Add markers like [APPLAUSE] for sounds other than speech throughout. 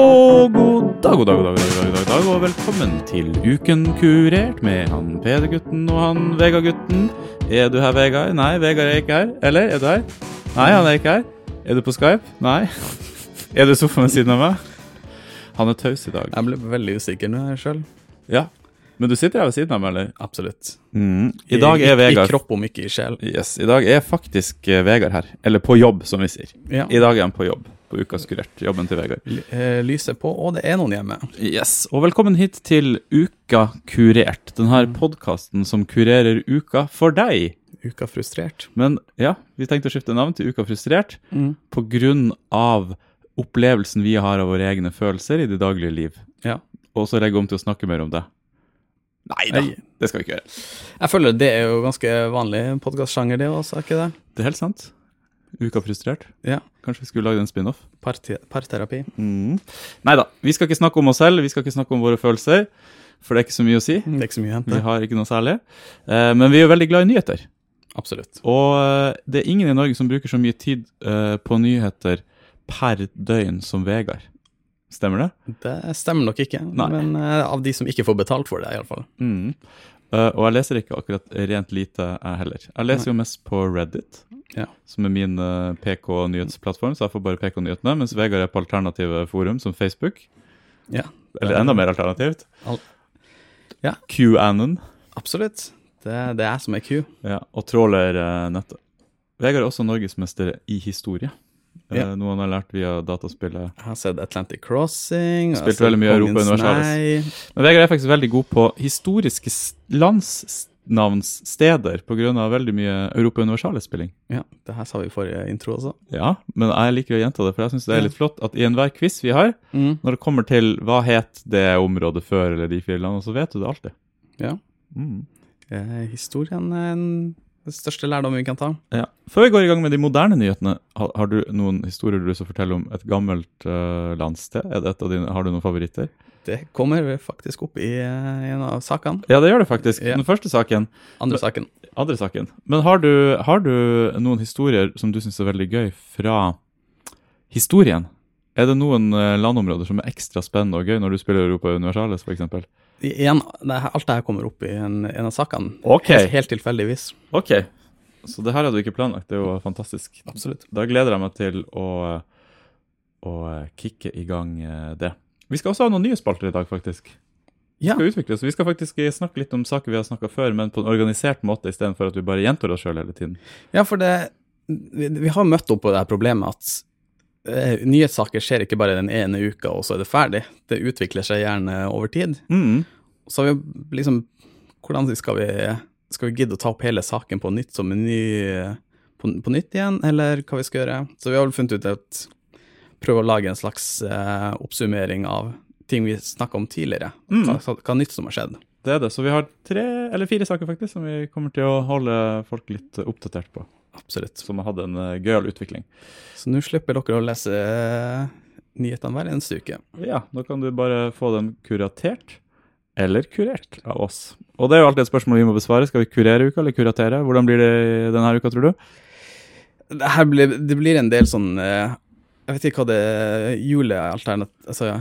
Og god dag, god dag, god dag, god dag, dag, og velkommen til Uken kurert med han Peder-gutten og han Vegard-gutten. Er du her, Vegard? Nei, Vegard er ikke her. Eller, er du her? Nei, han er ikke her. Er du på Skype? Nei. [LAUGHS] Er du i sofaen ved siden av meg? Han er taus i dag. Jeg ble veldig usikker nå sjøl. Ja. Men du sitter her ved siden av meg, eller? Absolutt. Mm. I dag er I, Vegard I kropp, om ikke i sjel. Yes, I dag er faktisk eh, Vegard her. Eller på jobb, som vi sier. Ja. I dag er han på jobb. På Ukas kurert. Jobben til Vegard. Eh, Lyset på, og det er noen hjemme. Yes, og velkommen hit til Uka kurert. Denne podkasten som kurerer uka for deg. Uka frustrert. Men ja, vi tenkte å skifte navn til Uka frustrert på grunn av opplevelsen vi har av våre egne følelser i det daglige liv. Ja. Og så legge om til å snakke mer om det. Nei da, det skal vi ikke gjøre. Jeg føler det er jo ganske vanlig podkastsjanger, det også, er ikke det? Det er helt sant. Uka frustrert. Ja. Kanskje vi skulle lagd en spin-off? Parterapi. Mm. Nei da, vi skal ikke snakke om oss selv, vi skal ikke snakke om våre følelser. For det er ikke så mye å si. Det er ikke så mye å Vi har ikke noe særlig. Eh, men vi er veldig glad i nyheter. Absolutt. Og eh, det er ingen i Norge som bruker så mye tid eh, på nyheter per døgn som Vegard. Stemmer det? Det stemmer nok ikke, Nei. men eh, av de som ikke får betalt for det, iallfall. Mm. Eh, og jeg leser ikke akkurat rent lite, jeg heller. Jeg leser jo mest på Reddit, Ja. som er min uh, PK-nyhetsplattform, så jeg får bare PK-nyhetene, mens Vegard er på alternative forum som Facebook. Ja. Eller enda mer alternativt. Al- Ja. QAnon. Absolutt. Det, det er som er Q. Ja, og tråler uh, nettet. Vegard er også norgesmester i historie. Eh, Ja. Noe han har lært via dataspillet. Jeg har sett Atlantic Crossing. Spilt veldig mye Europa Universalis. Men Vegard er faktisk veldig god på historiske landsnavnssteder pga. veldig mye Europa Universalis-spilling. Ja, det her sa vi i forrige intro også. Ja, men jeg liker å gjenta det, for jeg syns det er litt flott at i enhver quiz vi har, Mm. når det kommer til hva het det området før, eller de fire landene, så vet du det alltid. Ja. Mm. Eh, historien er en, den største lærdommen vi kan ta. Ja. Før vi går i gang med de moderne nyhetene, har, har du noen historier du å fortelle om et gammelt uh, landsted? Det et av dine, har du noen favoritter? Det kommer faktisk opp i eh, en av sakene. Ja, det gjør det faktisk. Ja. Den første saken. Andre saken. Andre saken. Men har du, har du noen historier som du syns er veldig gøy fra historien? Er det noen eh, landområder som er ekstra spennende og gøy når du spiller Europa Universalis, f.eks.? Igjen, det alt det her kommer opp i en, en av sakene. Okay. Helt, helt tilfeldigvis. Ok, så det her hadde du ikke planlagt. Det er jo fantastisk. Absolutt. Da gleder jeg meg til å, å kicke i gang eh, det. Vi skal også ha noen nye spalter i dag, faktisk. Ja, skal utvikle oss. Vi skal faktisk snakke litt om saker vi har snakka før, men på en organisert måte istedenfor at vi bare gjentar oss sjøl hele tiden. ja for det vi, vi har møtt opp på det her problemet at eh, nyhetssaker skjer ikke bare den ene uka, og så er det ferdig. Det utvikler seg gjerne over tid. Mm. Så har vi liksom Hvordan skal vi, skal vi gidde å ta opp hele saken på nytt som en ny på, på nytt igjen, eller hva vi skal gjøre? Så vi har vel funnet ut at prøve å lage en slags eh, oppsummering av ting vi snakka om tidligere. Mm. Hva, hva nytt som har skjedd. Det er det. Så vi har tre eller fire saker faktisk som vi kommer til å holde folk litt oppdatert på. Absolutt. for vi hadde en uh, gøyal utvikling. Så nå slipper dere å lese uh, nyhetene hver eneste uke. Ja, nå kan du bare få dem kuratert. Eller kurert av oss. Og det er jo alltid et spørsmål vi må besvare. Skal vi kurere uka eller kuratere? Hvordan blir det denne uka, tror du? Det, blir, det blir en del sånn uh, Jeg vet ikke hva det julealternativ Altså,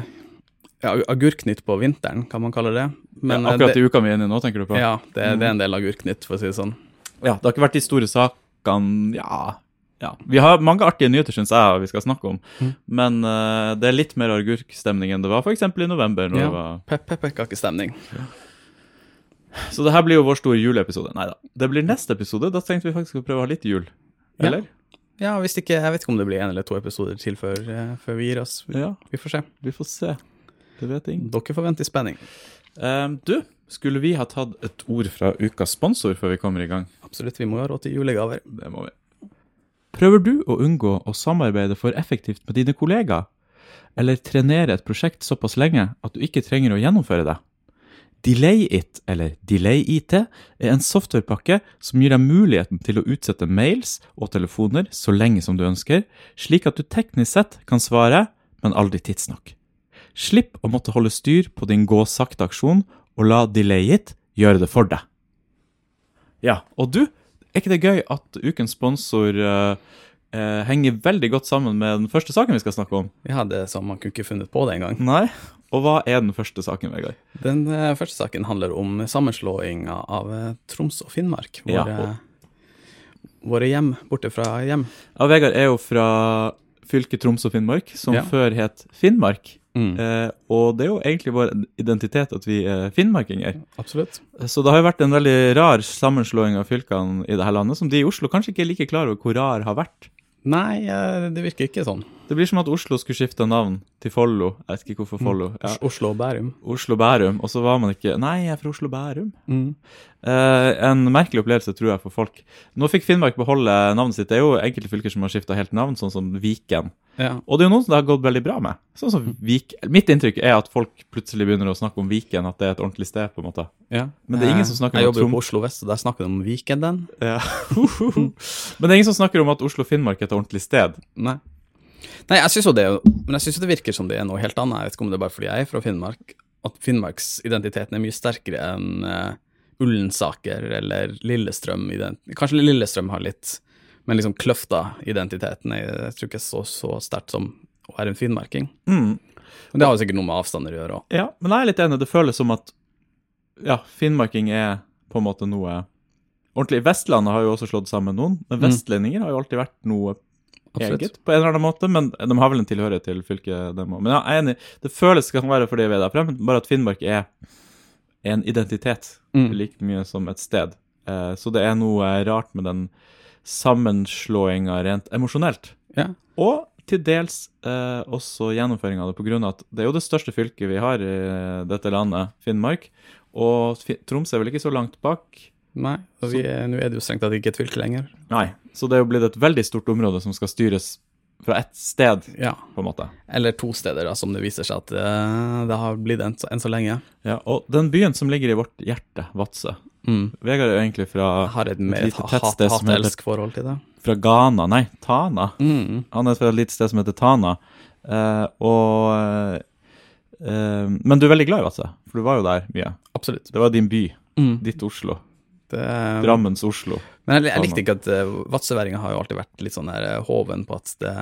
ja, agurknytt på vinteren, kan man kalle det. Men, ja, akkurat det, i uka vi er inne i nå, tenker du på? Ja, det, det er en del agurknytt, for å si det sånn. Ja, det har ikke vært de store sakene Ja. ja. Vi har mange artige nyheter, syns jeg, vi skal snakke om. Mm. Men uh, det er litt mer agurkstemning enn det var f.eks. i november. Når Ja. det var... Pep, pepperkakestemning. Så det her blir jo vår store juleepisode. Nei da. Det blir neste episode. Da tenkte vi faktisk å prøve å ha litt jul. Eller? Ja, hvis ikke, jeg vet ikke om det blir en eller to episoder til før, uh, før vi gir oss. Ja, Vi får se. vi får se. Det vet ingen. Dere får vente i spenning. Um, du, skulle vi ha tatt et ord fra ukas sponsor før vi kommer i gang? Absolutt, vi må ha råd til julegaver. Det må vi. Prøver du å unngå å samarbeide for effektivt med dine kollegaer? Eller trenere et prosjekt såpass lenge at du ikke trenger å gjennomføre det? DelayIt, eller DelayIT, er en softwarepakke som gir deg muligheten til å utsette mails og telefoner så lenge som du ønsker, slik at du teknisk sett kan svare, men aldri tidsnok. Slipp å måtte holde styr på din gå sakte-aksjon, og la DelayIt gjøre det for deg. Ja, og du, er ikke det gøy at ukens sponsor uh, uh, henger veldig godt sammen med den første saken vi skal snakke om. Ja, det er sånn man kunne ikke funnet på det engang. Nei. Og hva er den første saken, Vegard? Den uh, første saken handler om sammenslåinga av Troms og Finnmark. Ja, Våre, våre hjem borte fra hjem. Ja, Vegard er jo fra fylket Troms og Finnmark, som Ja. før het Finnmark. Mm. Eh, og det er jo egentlig vår identitet at vi er finnmarkinger. Absolutt. Så det har jo vært en veldig rar sammenslåing av fylkene i dette landet, som de i Oslo kanskje ikke er like klar over hvor rar har vært. Nei, eh, det virker ikke sånn. Det blir som at Oslo skulle skifte navn til Follo. Jeg vet ikke hvorfor Follo. Ja. Oslo og Bærum. Oslo-Bærum, og så var man ikke Nei, jeg er fra Oslo-Bærum. Mm. Eh, en merkelig opplevelse, tror jeg, for folk. Nå fikk Finnmark beholde navnet sitt. Det er jo enkelte fylker som har skifta helt navn, sånn som Viken. Ja. Og det er jo noen som det har gått veldig bra med. Sånn som Vik Mitt inntrykk er at folk plutselig begynner å snakke om Viken, at det er et ordentlig sted, på en måte. ja. Men det er ingen som snakker Jeg om jobber jo på Oslo vest, og der snakker de om Vikenden. Ja. [LAUGHS] Men det er ingen som snakker om at Oslo-Finnmark er et ordentlig sted. Nei. Nei, jeg syns jo det, men jeg synes jo det virker som det er noe helt annet. Jeg vet ikke om det er bare fordi jeg er fra Finnmark, at finnmarksidentiteten er mye sterkere enn uh, Ullensaker eller Lillestrøm. Kanskje Lillestrøm har litt, men liksom Kløfta-identiteten er jeg tror ikke så, så sterkt som å være en finnmarking. Mm. Men det har jo sikkert noe med avstander å gjøre òg. Ja, men jeg er litt enig. Det føles som at ja, finnmarking er på en måte noe ordentlig. Vestlandet har jo også slått sammen noen, men Mm. vestlendinger har jo alltid vært noe eget på en eller annen måte. Men de har vel en tilhørighet til fylket, dem òg. Men ja, jeg er enig. Det føles kan være fordi vi er derfra, fremme, bare at Finnmark er en identitet Mm. like mye som et sted. Eh, så det er noe rart med den sammenslåinga rent emosjonelt. Ja. Og til dels eh, også gjennomføringa av det, av at det er jo det største fylket vi har i dette landet, Finnmark. Og Troms er vel ikke så langt bak? Nei, og nå er det jo strengt tatt ikke et fylke lenger. Nei. Så det er jo blitt et veldig stort område som skal styres fra ett sted, Ja. på en måte. Eller to steder, da, som det viser seg at uh, det har blitt enn så, en så lenge. Ja, og den byen som ligger i vårt hjerte, Vadsø Mm. Vegard er jo egentlig fra, Jeg har et mer et hat-elsk-forhold til det. fra Ghana, nei, Tana. Mm. Han er fra et lite sted som heter Tana. Uh, og uh, Men du er veldig glad i Vadsø, for du var jo der mye. Absolutt. Det var din by. Mm. Ditt Oslo. Det, Drammens Oslo. men jeg, jeg likte ikke at uh, vadsøværinger har jo alltid vært litt sånn der eh, hoven på at det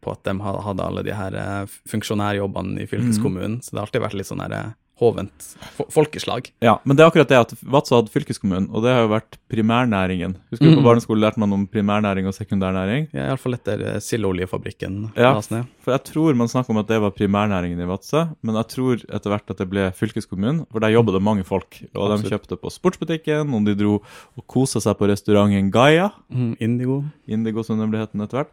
på at de hadde alle de her eh, funksjonærjobbene i fylkeskommunen. Så det har alltid vært litt sånn der eh, hovent folkeslag. Ja, men det er akkurat det at Vadsø hadde fylkeskommunen, og det har jo vært primærnæringen. Husker du på Mm. barneskolen lærte man om primærnæring og sekundærnæring? Ja, Iallfall etter sildeoljefabrikken sildoljefabrikken Ja. For jeg tror man snakker om at det var primærnæringen i Vadsø, men jeg tror etter hvert at det ble fylkeskommunen, for der jobba det mange folk. Og de kjøpte på sportsbutikken, og de dro og kosa seg på restauranten Gaia, Mm, Indigo. Indigo som den ble heten etter hvert,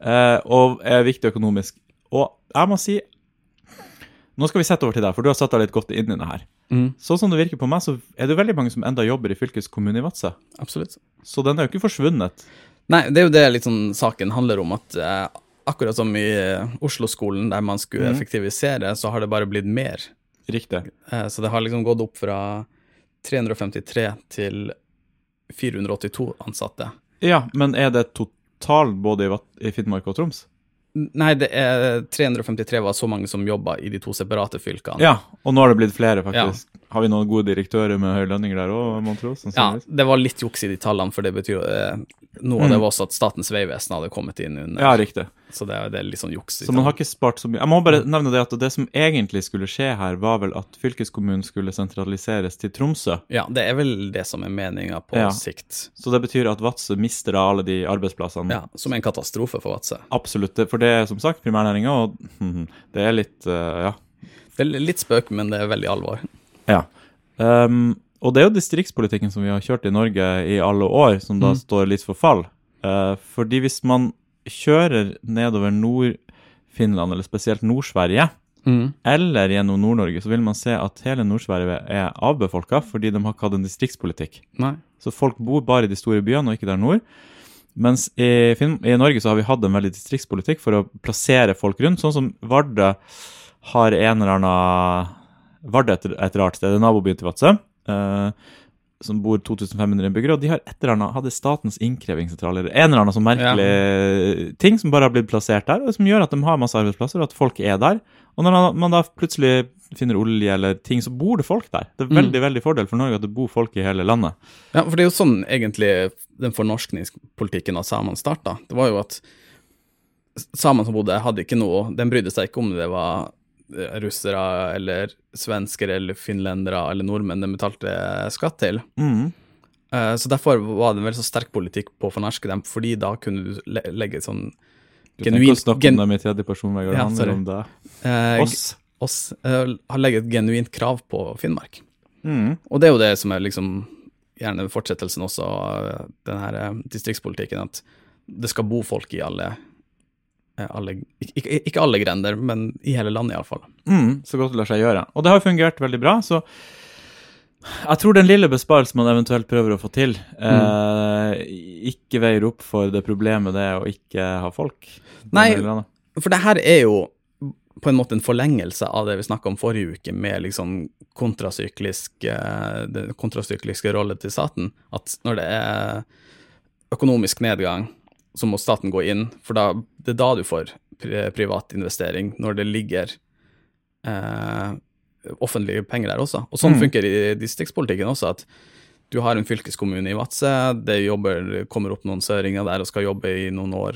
eh, og er viktig økonomisk. Og jeg må si Nå skal vi sette over til deg, for du har satt deg litt godt inn i det her. Mm, Sånn som det virker på meg, så er det veldig mange som enda jobber i fylkeskommunen i Vadsø. absolutt. Så den er jo ikke forsvunnet. Nei, det er jo det sånn saken handler om, at eh, akkurat som i eh, Oslo-skolen, der man skulle mm. effektivisere, så har det bare blitt mer. Riktig. Eh, så det har liksom gått opp fra 353 til 482 ansatte. Ja, men er det totalt både i, i Finnmark og Troms? Nei, det er 353 var så mange som jobba i de to separate fylkene. Ja, og nå har det blitt flere, faktisk. Har vi noen gode direktører med høye lønninger der òg, mon tro? Ja, det var litt juks i de tallene, for det betyr eh, Noe av det var også at Statens vegvesen hadde kommet inn under, Ja, riktig. Så det, er- det er litt sånn juks. Så man har ikke spart så mye. Jeg må bare nevne det at det som egentlig skulle skje her, var vel at fylkeskommunen skulle sentraliseres til Tromsø. Ja, det er vel det som er meninga på Ja. sikt. Så det betyr at Vadsø mister alle de arbeidsplassene. Ja, Som er en katastrofe for Vadsø. Absolutt. For det er som sagt primærnæringa, og [LAUGHS] det er litt eh, Ja. Det er litt spøk, men det er veldig alvor. Ja. Um, og det er jo distriktspolitikken som vi har kjørt i Norge i alle år, som da Mm. står litt for fall. Uh, fordi hvis man kjører nedover Nord-Finland, eller spesielt Nord-Sverige, eller gjennom Nord-Norge, så vil man se at hele Nord-Sverige er avbefolka fordi de har ikke hatt en distriktspolitikk. Nei. Så folk bor bare i de store byene og ikke der nord. Mens i, i Norge så har vi hatt en veldig distriktspolitikk for å plassere folk rundt, sånn som Vardø har en eller annen Vardø er et, et rart sted, det er nabobyen til Vadsø. Eh, som bor 2500 innbyggere, og de har et eller annet, hadde Statens innkrevingssentral eller en eller annen sånn merkelig ting som bare har blitt plassert der, og som gjør at de har masse arbeidsplasser, og at folk er der. Og når man da plutselig finner olje eller ting, så bor det folk der. Det er veldig veldig fordel for Norge at det bor folk i hele landet. Ja, for det er jo sånn egentlig den fornorskningspolitikken av samene starta. Det var jo at samene som bodde, hadde ikke noe Den brydde seg ikke om det var russere eller svensker eller finlendere eller nordmenn de betalte skatt til. Mm. Eh, Så derfor var det en veldig så sterk politikk på å fornorske dem, fordi da kunne du legge sånn Du ikke å snakke gen- om dem i tredje person, Vegard. Det Ja, handler om det. eh, Oss. oss eh, har legget et genuint krav på Finnmark. Mm. Og det er jo det som er liksom gjerne fortsettelsen også av eh, den her eh, distriktspolitikken, at det skal bo folk i alle, eh, alle ikke, ikke- alle grender, men i hele landet iallfall. Mm, så godt det lar seg gjøre. Og det har fungert veldig bra, så jeg tror den lille besparelsen man eventuelt prøver å få til, eh, ikke veier opp for det problemet det er å ikke ha folk. Nei. For det her er jo på en måte en forlengelse av det vi snakka om forrige uke, med liksom kontrasyklisk, eh, den kontrasykliske rollen til staten. At når det er økonomisk nedgang, så må staten gå inn, for da, det er da du får pri privat investering, når det ligger eh, offentlige penger der også. Og sånn Mm. funker i distriktspolitikken også, at du har en fylkeskommune i Vadsø, det jobber, kommer opp noen søringer der og skal jobbe i noen år.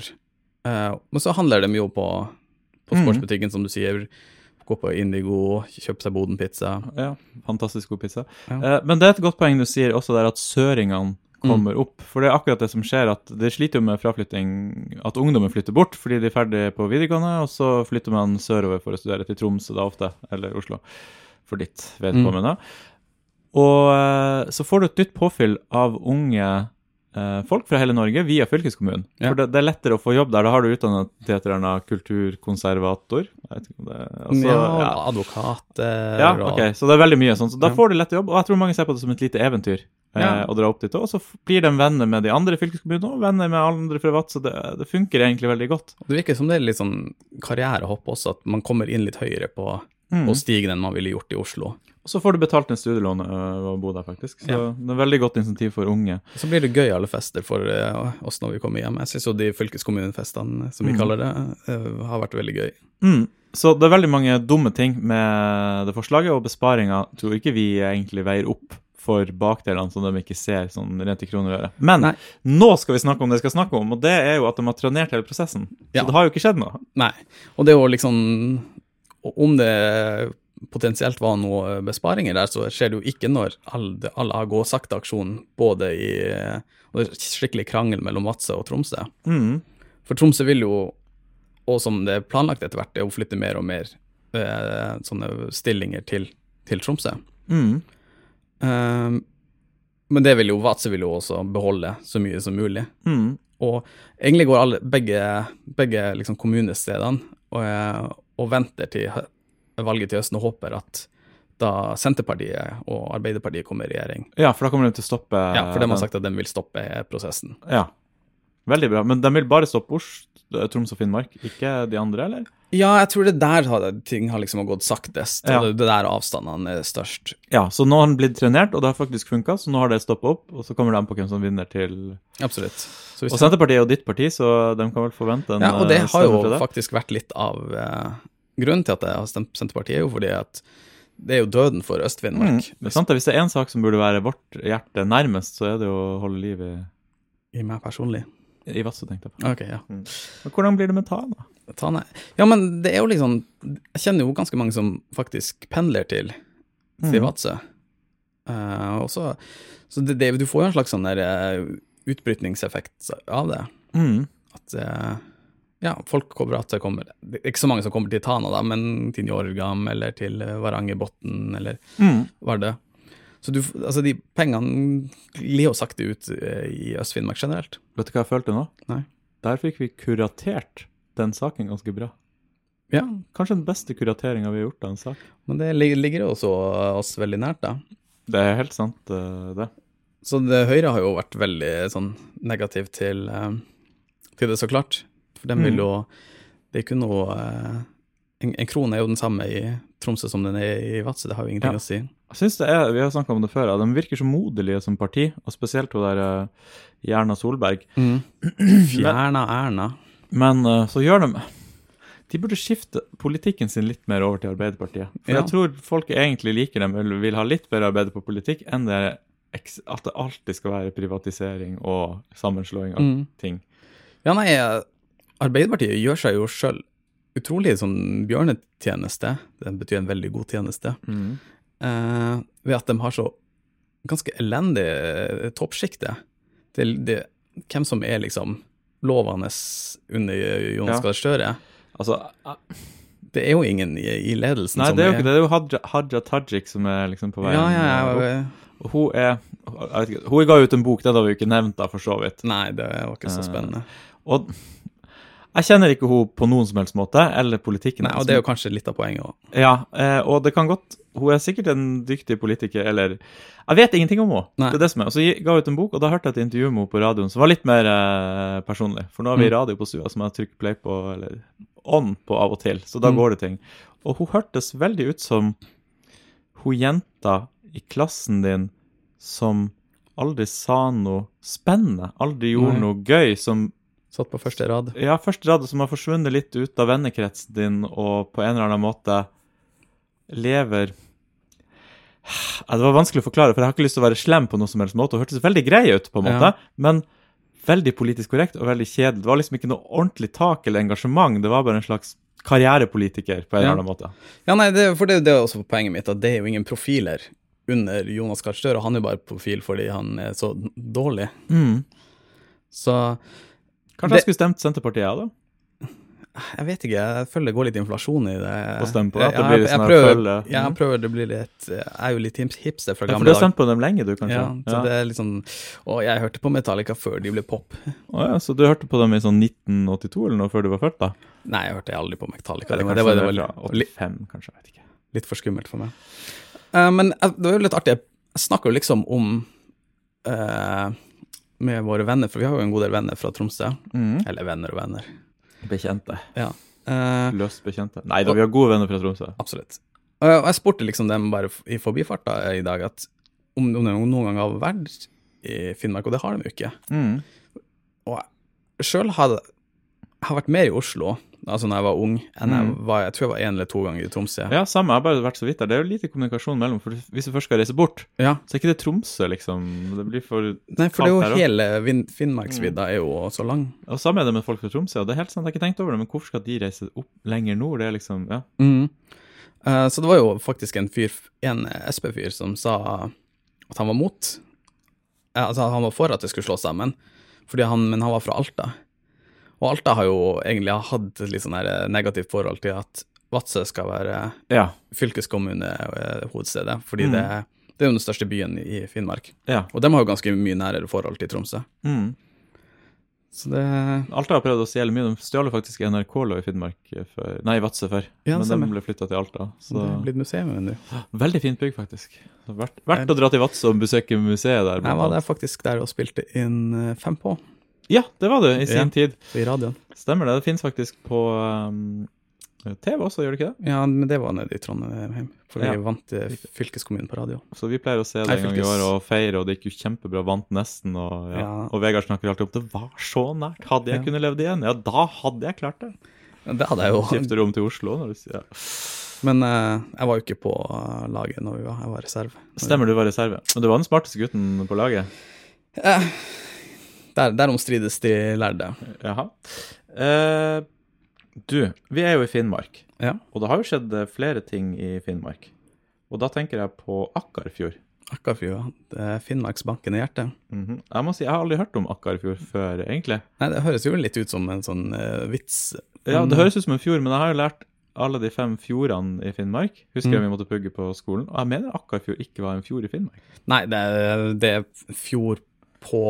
Eh, men så handler de jo på, på Mm. sportsbutikken, som du sier. Gå på Indigo, kjøpe seg Boden-pizza. Ja, fantastisk god pizza. Ja. Eh, men det er et godt poeng du sier også der at søringene kommer Mm. opp. For det er akkurat det som skjer, at det sliter jo med fraflytting, at ungdommen flytter bort fordi de er ferdig på videregående, og så flytter man sørover for å studere til Tromsø da ofte, eller Oslo, for ditt vedkommende. Og eh, så får du et nytt påfyll av unge folk fra hele Norge via fylkeskommunen. Ja. For det, det er lettere å få jobb der. Da har du eller annet kulturkonservator. Jeg vet ikke om det altså, ja, ja. advokater Ja, ok, så det er veldig mye sånn. Så da får du lett jobb, og jeg tror mange ser på det som et lite eventyr eh, Ja. å dra opp dit. Og så blir de venner med de andre fylkeskommunene, og venner med andre fra Vadsø. Det, det funker egentlig veldig godt. Det virker som det er litt sånn karrierehopp også, at man kommer inn litt høyere på, Mm. på stigen enn man ville gjort i Oslo. Og så får du betalt en studielån øh, ved å bo der, faktisk. Så Ja. det er veldig godt insentiv for unge. Så blir det gøy alle fester for eh, oss når vi kommer hjem. Jeg syns jo de fylkeskommunefestene, som vi Mm. kaller det, eh, har vært veldig gøy. Mm. Så det er veldig mange dumme ting med det forslaget, og besparinga tror ikke vi egentlig veier opp for bakdelene som de ikke ser sånn rent i kroner og øre. Men Nei. nå skal vi snakke om det vi skal snakke om, og det er jo at de har trenert hele prosessen. Ja. Så det har jo ikke skjedd noe. Nei. Og det er jo liksom Om det potensielt var noen besparinger der, så skjer det jo ikke når alle, alle har gåsakte-aksjon både i Og det er skikkelig krangel mellom Vadsø og Tromsø. Mm. For Tromsø vil jo, og som det er planlagt etter hvert, er å flytte mer og mer eh, sånne stillinger til, til Tromsø. Mm. Ehm, men det vil jo Vadsø vil jo også beholde så mye som mulig. Mm. Og egentlig går alle, begge, begge liksom kommunestedene og, eh, og venter til valget til høsten og håper at da Senterpartiet og Arbeiderpartiet kommer i regjering. Ja, for da kommer de til å stoppe Ja, for de har sagt at de vil stoppe prosessen. Ja. Veldig bra. Men de vil bare stoppe Oslo, Troms og Finnmark, ikke de andre, eller? Ja, jeg tror det der har, ting har liksom gått saktest, Ja. det, der avstandene er størst. Ja, så nå har den blitt trenert, og det har faktisk funka, så nå har det stoppa opp, og så kommer de på hvem som vinner til Absolutt. Og Senterpartiet er jo ditt parti, så de kan vel forvente en Ja, og det eh, har jo faktisk vært litt av eh, grunnen til at jeg har stemt Senterpartiet, er jo fordi at det er jo døden for Mm, Øst-Finnmark. det er sant. Hvis det er én sak som burde være vårt hjerte nærmest, så er det jo å holde liv i, I meg personlig. i Vadsø, tenkte jeg på. Ok, ja. Men hvordan blir det med Tana? Tane. Ja, men det er jo liksom Jeg kjenner jo ganske mange som faktisk pendler til, til Mhm. Vadsø. Uh, og så så det, det, du får jo en slags sånn der eh, utbrytningseffekt av det. Mm. At eh, ja, folk kommer at det kommer Det er ikke så mange som kommer til Tana, da, men til Njorgam eller til eh, Varangerbotn eller Mm. Vardø. Så du, altså de pengene glir jo sakte ut eh, i Øst-Finnmark generelt. Vet du hva jeg følte nå? Nei. Der fikk vi kuratert den saken ganske bra. Ja, Kanskje den beste kurateringa vi har gjort av en sak. men det ligger jo også oss veldig nært, da. Det er helt sant, eh, det. Så det, Høyre har jo vært veldig sånn negativ til, eh, til det, så klart. For den vil Mm. jo Det er ikke noe eh, en, en krone er jo den samme i Tromsø som den er i Vadsø, det har jo ingenting Ja. å si. Jeg synes det er, Vi har snakka om det før, ja, de virker så moderlige som parti, og spesielt hun der uh, Jerna Solberg. [CLEARS THROAT] Fjerna Erna. Men uh, så gjør de De burde skifte politikken sin litt mer over til Arbeiderpartiet. For Ja. jeg tror folk egentlig liker dem, eller vil ha litt bedre Arbeiderpartipolitikk enn det at det alltid skal være privatisering og sammenslåing av Mm. ting. Ja, nei, eh, Arbeiderpartiet gjør seg jo sjøl utrolig sånn bjørnetjeneste. Det betyr en veldig god tjeneste. Eh, ved at de har så ganske elendig eh, toppsjikte. Det, det, hvem som er liksom lovende under Jonas Ja. Gahr Støre. Altså, eh, Det er jo ingen i, i ledelsen nei, som er Nei, det. Det er jo Haja, Haja Tajik som er liksom på vei Ja, ja, ja. Og hun er Hun ga ut en bok, den har vi jo ikke nevnt, da, for så vidt. Nei, det var ikke så spennende. spennende. Og jeg kjenner ikke hun på noen som helst måte, eller politikken. Nei, og det er jo kanskje litt av poenget òg. Ja, eh, og det kan godt Hun er sikkert en dyktig politiker, eller Jeg vet ingenting om henne. Nei. Det er det som er. Og så ga hun ut en bok, og da hørte jeg et intervju med henne på radioen som var litt mer eh, personlig. For nå har vi Mm. radio på stua som jeg trykker play på, eller on på av og til, så da Mm. går det ting. Og hun hørtes veldig ut som hun jenta i klassen din som aldri sa noe spennende, aldri gjorde Nei. noe gøy, som Satt på første rad. ja, første rad som har forsvunnet litt ut av vennekretsen din, og på en eller annen måte lever ja, Det var vanskelig å forklare, for jeg har ikke lyst til å være slem på noen som helst måte. Hun hørtes veldig grei ut, på en måte, Ja. men veldig politisk korrekt og veldig kjedelig. Det var liksom ikke noe ordentlig tak eller engasjement, det var bare en slags karrierepolitiker på en eller annen måte. Ja, nei, det, for det, det er også poenget mitt, at det er jo ingen profiler under Jonas Gahr Støre, og han er jo bare profil fordi han er så dårlig. Mm. Så Kanskje Det- jeg skulle stemt Senterpartiet, jeg, da? jeg vet ikke, jeg føler det går litt inflasjon i det. Å stemme på det, at det blir litt sånn jeg prøver-. Ja, jeg prøver det blir litt Jeg er jo litt hipster fra gamle dager. Ja, for du har stemt på dem lenge, du, kanskje? Ja, så det er litt sånn Og jeg hørte på Metallica før de ble pop. Å ja, så du hørte på dem i sånn 1982 eller noe før du var født, da? Nei, jeg hørte aldri på Metallica. Det var, det var, det var litt, 85, kanskje, jeg vet ikke. litt for skummelt for meg. Uh, men eh, det var jo litt artig. Jeg snakker jo liksom om eh, med våre venner, for vi har jo en god del venner fra Tromsø. Mm. Eller venner og venner. Bekjente. Ja. Uh, Løst bekjente. Nei da, vi har gode venner fra Tromsø. absolutt. Og jeg, jeg spurte liksom dem bare i forbifarta i dag at om, om de noen gang har vært i Finnmark, og det har de jo ikke. Mm. Og sjøl har jeg vært mer i Oslo altså når jeg var ung, enn jeg Mm. var jeg tror jeg var én eller to ganger i Tromsø. Ja, samme. Jeg har bare vært så vidt der. Det er jo lite kommunikasjon mellom, for hvis du først skal reise bort, Ja. så er ikke det Tromsø, liksom. Det blir for Nei, for det er jo her hele Vin- Finnmarksvidda er jo så lang. Og samme er det med folk fra Tromsø, og det er helt sant, jeg har ikke tenkt over det, men hvorfor skal de reise opp lenger nord? Det er liksom, ja. Mm. Eh, så det var jo faktisk en fyr, en SP-fyr, som sa at han var mot eh, Altså, han var for at det skulle slås sammen, han, men han var fra Alta. Og Alta har jo egentlig hatt litt sånn negativt forhold til at Vadsø skal være Ja. fylkeskommunehovedstedet, fordi Mm. det, det er jo den største byen i Finnmark. ja. Og de har jo ganske mye nærere forhold til Tromsø. Mm. Så det Alta har prøvd å stjele mye. De stjal faktisk NRK-lå i Finnmark før, nei, i Vadsø før, Ja, men de ble flytta til Alta. Så det er blitt museum nå. veldig fint bygg, faktisk. Verdt, verdt å dra til Vadsø og besøke museet der. Jeg var der faktisk der og spilte inn eh, Fem på Ja, det var det i sin Ja. tid. i radioen. Stemmer det. Det finnes faktisk på um, TV også, gjør det ikke det? Ja, men det var nede i Trondheim, for vi Ja. vant fylkeskommunen på radio. Så vi pleier å se det en gang i år og feire, og det gikk jo kjempebra. Vant nesten. Og, ja. Ja. og Vegard snakker alltid om det var så nært. Hadde jeg Ja. kunnet levd igjen, ja, da hadde jeg klart det. Det hadde jeg jo. Skifter om til Oslo. Når du sier, ja. Men uh, jeg var jo ikke på eh, laget når vi var, jeg var reserve. Stemmer, du var reserve. Men du var den smarteste gutten på laget. Eh, der, derom strides de lærde. Jaha. Eh, du, vi er jo i Finnmark, Ja. og det har jo skjedd eh, flere ting i Finnmark. Og da tenker jeg på Akkarfjord. Akkarfjord. Det er Finnmarksbanken i hjertet. Mhm. Jeg må si, jeg har aldri hørt om Akkarfjord før, egentlig. Nei, det høres jo litt ut som en sånn uh, vits. Ja, Det høres ut som en fjord, men jeg har jo lært alle de fem fjordene i Finnmark. Husker jeg Mm. vi måtte pugge på skolen. Og jeg mener Akkarfjord ikke var en fjord i Finnmark. Nei, det er, det er fjord på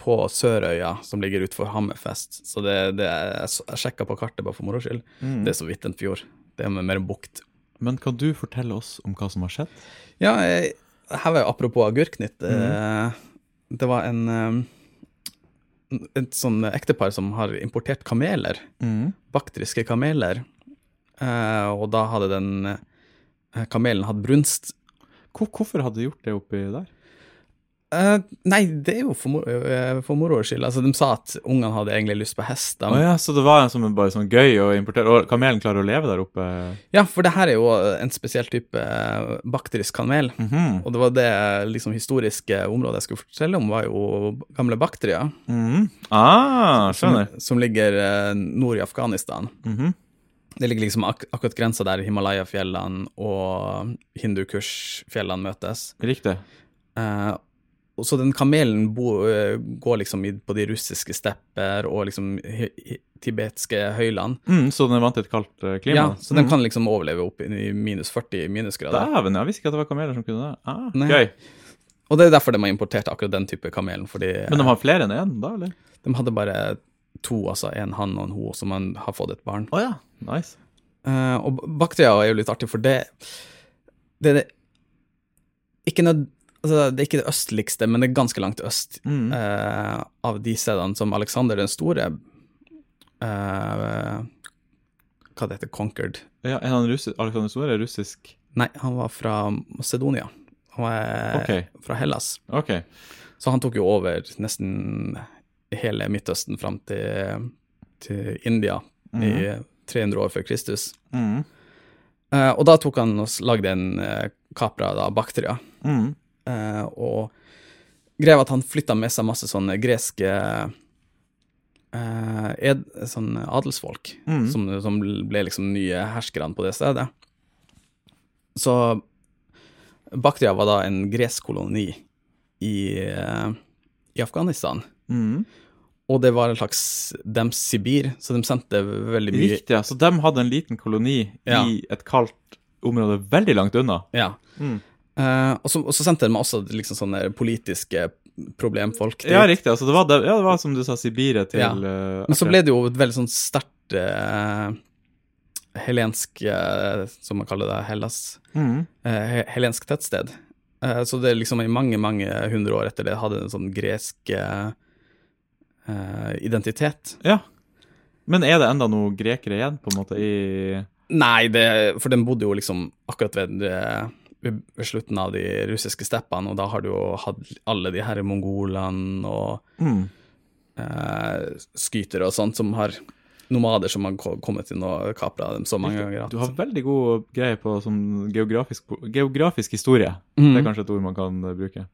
på Sørøya, som ligger utenfor Hammerfest. Så det, det er, jeg sjekka på kartet bare for moro skyld. Mm. Det er så vidt en fjord. Det er mer en bukt. Men kan du fortelle oss om hva som har skjedd? Ja, jeg, her var jo apropos agurknytt. Mhm. eh, Det var en eh, et sånn ektepar som har importert kameler. Mm. Baktriske kameler. Eh, og da hadde den kamelen hatt brunst. Hvorfor hadde de gjort det oppi der? Eh, nei, det er jo for, mor eh, for moro skyld. Altså, de sa at ungene hadde egentlig lyst på hest. Oh, ja, så det var en som er bare sånn gøy å importere, og kamelen klarer å leve der oppe? Ja, for det her er jo en spesiell type eh, bakterisk kamel. -hmm. Og det var det liksom, historiske området jeg skulle fortelle om, var jo gamle Baktria, -hmm. Ah, som, som ligger nord i Afghanistan. Mhm. Det ligger liksom ak akkurat grensa der Himalaya-fjellene og Hindukush-fjellene møtes. Riktig. Eh, og så den kamelen bo, eh, går liksom på de russiske stepper og liksom tibetske høyland. Mm, så den er vant til et kaldt eh, klima? Ja, så den Mm. kan liksom overleve opp i minus 40 minusgrader. Dæven, jeg visste ikke at det var kameler som kunne det. Ah, gøy. Og det er derfor de har importert akkurat den type kamelen, fordi Men de har flere enn én, da, eller? de hadde bare to, altså en han og en ho, som man har fått et barn. Å ja. Nice. Uh, og bakterier er jo litt artig, for det det det ikke nød, altså det er ikke det østligste, men det er ganske langt øst Mm. uh, av de stedene som Alexander den store uh, Hva det heter Conquered? Ja, er han russisk, Alexander Store er russisk? Nei, han var fra Macedonia. Han var okay. fra Hellas. Ok. Så han tok jo over nesten hele Midtøsten fram til, til India i 300 år før Kristus. Mm. Uh, og da tok han og lagde en uh, kapra da, Baktria. Mm. Eh, og greia var at han flytta med seg masse sånne greske eh, ed, sånn adelsfolk, Mm. som, som ble liksom nye herskerne på det stedet. Så Baktria var da en gresk koloni i, eh, i Afghanistan. Mm. Og det var en slags dems Sibir, så de sendte veldig mye Riktig, ja. Så de hadde en liten koloni Ja. i et kaldt område veldig langt unna. Ja. Mm. Eh, og, så, og så sendte de også liksom sånne politiske problemfolk. dit. Ja, riktig. Altså, det var, det, ja, det var som du sa, Sibiria til Ja. uh, Men så ble det jo et veldig sånn sterkt uh, helensk, som man kaller det, Hellas, mm. he- helensk tettsted. Så det er liksom i mange, mange hundre år etter det hadde en sånn gresk identitet. Ja. Men er det enda noen grekere igjen, på en måte, i Nei, det, for den bodde jo liksom akkurat ved, ved, slutten av de russiske steppene, og da har du jo hatt alle de her mongolene og mm. eh, skytere og sånt som har nomader som har kommet inn og kapra dem så mange ganger. at- Du har veldig god greie på sånn geografisk, geografisk historie. Mm. Det er kanskje et ord man kan bruke.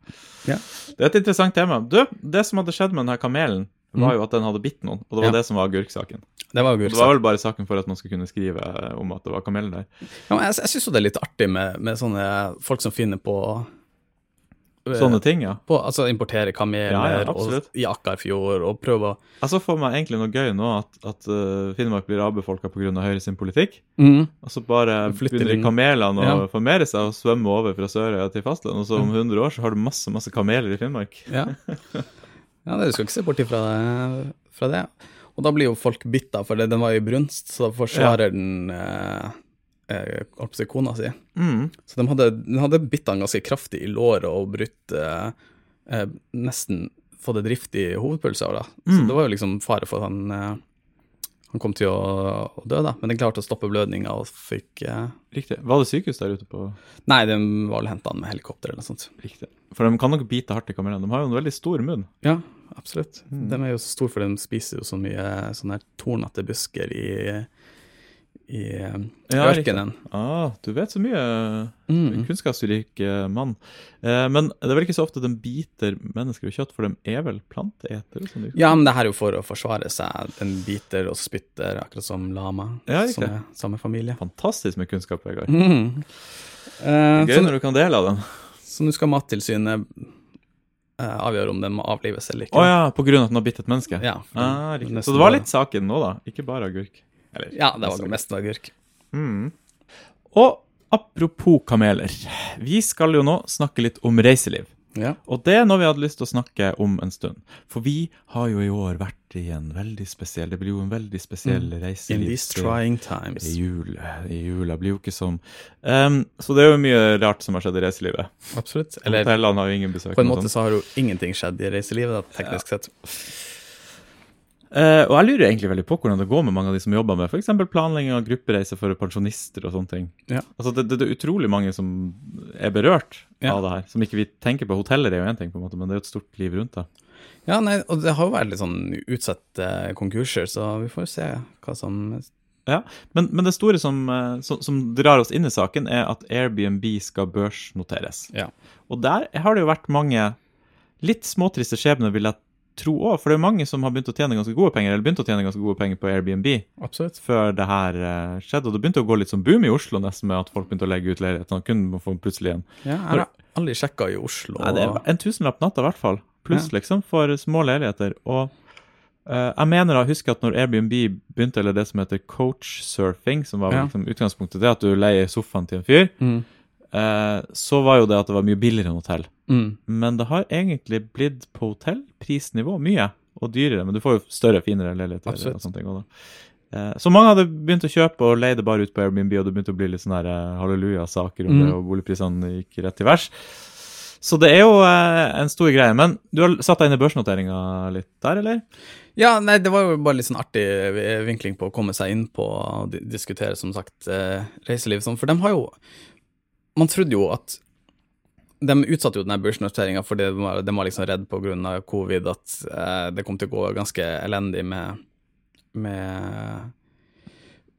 Ja. Det er et interessant tema. Du, det som hadde skjedd med denne kamelen, var Mhm. jo at den hadde bitt noen, og det var Ja. det som var agurksaken. Det var agurksaken. Det var vel bare saken for at man skulle kunne skrive eh, om at det var kamelen der. Ja, men jeg jeg syns jo det er litt artig med, med sånne folk som finner på eh, Sånne ting, ja. På, altså importere kameler Ja, ja, og, i Akkarfjord og prøve å så for meg egentlig noe gøy nå, at, at eh, Finnmark blir avbefolka pga. Høyre sin politikk. mm. Og så bare begynner kamelene å Ja. formere seg og svømme over fra Sørøya til fastlandet, og så om 100 år så har du masse, masse kameler i Finnmark. Ja. [LAUGHS] ja, det, du skal ikke se bort ifra det, fra det. Og da blir jo folk bitt for det, den var jo i brunst, så da forsvarer den eh, eh, kona si. Mm. Så de hadde, de hadde bitt han ganske kraftig i låret og brutt eh, eh, Nesten fått et rift i hovedpulsa. Da. Så Mm. det var jo liksom fare for at han eh, Han kom til å, å dø, da. Men den klarte å stoppe blødninga og fikk eh, Riktig. Var det sykehus der ute på Nei, de var vel henta med helikopter eller noe sånt. Riktig. For de kan nok bite hardt i kamelene. De har jo en veldig stor munn. Ja, absolutt. Mm. De er jo så store, for de spiser jo så mye sånne her tornete busker i, i eh, Ja, ørkenen. Ah, du vet så mye. Mm. Kunnskapsrik eh, mann. Eh, men det er vel ikke så ofte de biter mennesker og kjøtt, for de er vel planteetere? Sånn Ja, men det her er jo for å forsvare seg. Den biter og spytter, akkurat som lama. Ja, som er samme familie. Fantastisk med kunnskap, Vegard. Mm. Eh, Gøy når du kan dele av den. så nå skal Mattilsynet eh, avgjøre om den må avlives eller ikke. Å ja, på grunn av at den har bitt et menneske? Ja, Ah, Så det var litt saken nå, da? Ikke bare agurk? Eller, Ja, det var mest agurk. Mm. Og apropos kameler. Vi skal jo nå snakke litt om reiseliv. Ja. Og det er noe vi hadde lyst til å snakke om en stund. For vi har jo i år vært i en veldig spesiell Det blir jo en veldig spesiell Mm. In these trying I times. jul, I jula blir jo ikke som um, Så det er jo mye rart som har skjedd i reiselivet. Absolutt. Eller Hotellene har jo ingen besøk. på en måte så har jo ingenting skjedd i reiselivet, da, teknisk sett. Eh, og jeg lurer egentlig veldig på hvordan det går med mange av de som jobber med f.eks. planlegging av gruppereiser for pensjonister og sånne ting. Ja. Altså det, det, det er utrolig mange som er berørt Ja. av det her. Som ikke vi tenker på. Hoteller er jo én ting, på en måte, men det er jo et stort liv rundt det. Ja, nei, og det har jo vært litt sånn utsatte konkurser, så vi får se hva som Ja, men, men det store som, eh, som, som drar oss inn i saken, er at Airbnb skal børsnoteres. Ja. Og der har det jo vært mange litt småtriste skjebner, vil jeg tro òg. For det er mange som har begynt å tjene ganske gode penger, eller begynt å tjene ganske gode penger på Airbnb Absolutt. før det her eh, skjedde. Og det begynte å gå litt som boom i Oslo, nesten, med at folk begynte å legge ut leiligheter. Man kunne få plutselig en Ja, jeg har aldri sjekka i Oslo. Nei, det er en tusenlapp natta, i hvert fall. Pluss, liksom, for små leiligheter. Og uh, jeg mener jeg husker at når Airbnb begynte, eller det som heter coachsurfing, som var Ja. liksom utgangspunktet, det at du leier sofaen til en fyr, Mm. uh, så var jo det at det var mye billigere enn hotell. Mm. Men det har egentlig blitt på hotellprisnivå mye, og dyrere. Men du får jo større, finere leiligheter. Absolutt. og sånne ting også. Eh, Så mange hadde begynt å kjøpe og leide bare ut på Airbnb, og det begynte å bli litt sånne her, eh, halleluja-saker om Mm. det, og boligprisene gikk rett i vers. Så det er jo eh, en stor greie. Men du har satt deg inn i børsnoteringa litt der, eller? Ja, nei, det var jo bare litt sånn artig vinkling på å komme seg inn på og diskutere, som sagt, reiseliv. Sånn, for de har jo Man trodde jo at De utsatte jo denne børsnoteringa fordi de var, de var liksom redd pga. covid at eh, det kom til å gå ganske elendig med med,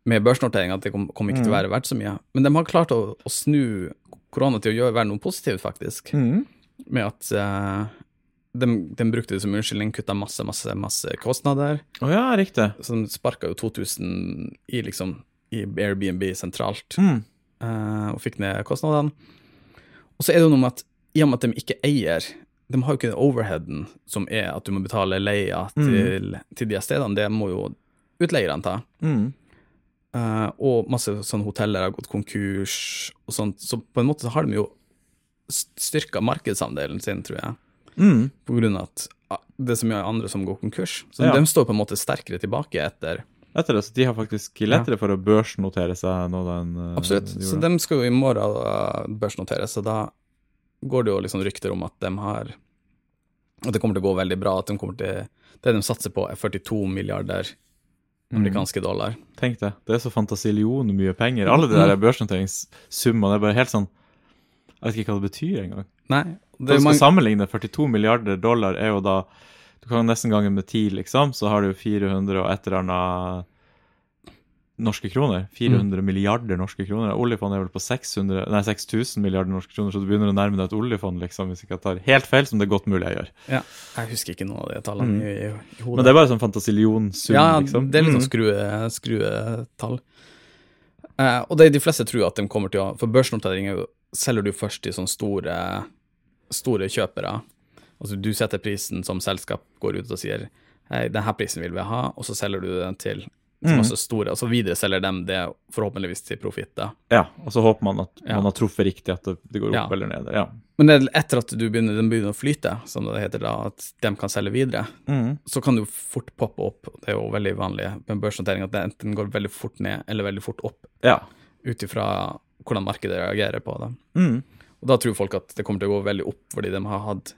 med børsnoteringa, at det kom, kom ikke til å være verdt så mye. Men de har klart å, å snu korona til å gjøre være noe positivt, faktisk. Med at eh, de, de brukte det som unnskyldning, kutta masse, masse, masse kostnader. Oh, ja, riktig. Så de sparka jo 2000 i liksom i Airbnb sentralt, Mm. eh, og fikk ned kostnadene. Og så er det jo noe med at i og med at de ikke eier De har jo ikke den overheaden som er at du må betale leia til, til de stedene. Det må jo utleierne ta. Mm. Uh, og masse sånne hoteller har gått konkurs og sånt. Så på en måte så har de jo styrka markedsandelen sin, tror jeg. Mm. På grunn av at ah, det er så mye andre som går konkurs. Så Ja. de står på en måte sterkere tilbake etter. Etter det, så de har faktisk lettere for å børsnotere seg nå den uh, Absolutt. de Så de skal jo i morgen uh, børsnoteres, så da går det jo liksom rykter om at de har At det kommer til å gå veldig bra. At de kommer til Det de satser på, er 42 milliarder amerikanske dollar. Tenk det. Det er så fantasillion mye penger. Alle de der børsnoteringssummene er bare helt sånn Jeg vet ikke hva det betyr engang. Nei, Det er mange sammenligne 42 milliarder dollar er jo da Du kan nesten gange med ti, liksom, så har du 400 og et eller annet norske kroner. 400 milliarder norske kroner. Oljefondet er vel på 600, nei, 6000 milliarder norske kroner, så du begynner å nærme deg et oljefond, liksom, hvis ikke jeg tar helt feil, som det er godt mulig jeg gjør. ja, Jeg husker ikke noen av de tallene i, i, i hodet. Men det er bare sånn fantasillionssum, ja, liksom. det er litt Mm. sånn skrue, skruetall. Eh, og det de fleste tror at de kommer til å For børsnotering er selger du først til sånne store, store kjøpere. Altså du setter prisen som selskap går ut og sier hei, denne prisen vil vi ha, og så selger du den til Mm. masse store, og så videre selger dem det forhåpentligvis til profitt. Ja, og så håper man at Ja. man har truffet riktig, at det, det går opp Ja. eller ned. Ja. Men det er etter at du begynner, den begynner å flyte, som det heter da, at de kan selge videre, Mm. så kan det jo fort poppe opp. Det er jo veldig vanlig med børsnotering at det enten går veldig fort ned eller veldig fort opp, ja. ut ifra hvordan markedet reagerer på det. Mm. Og da tror folk at det kommer til å gå veldig opp, fordi de har hatt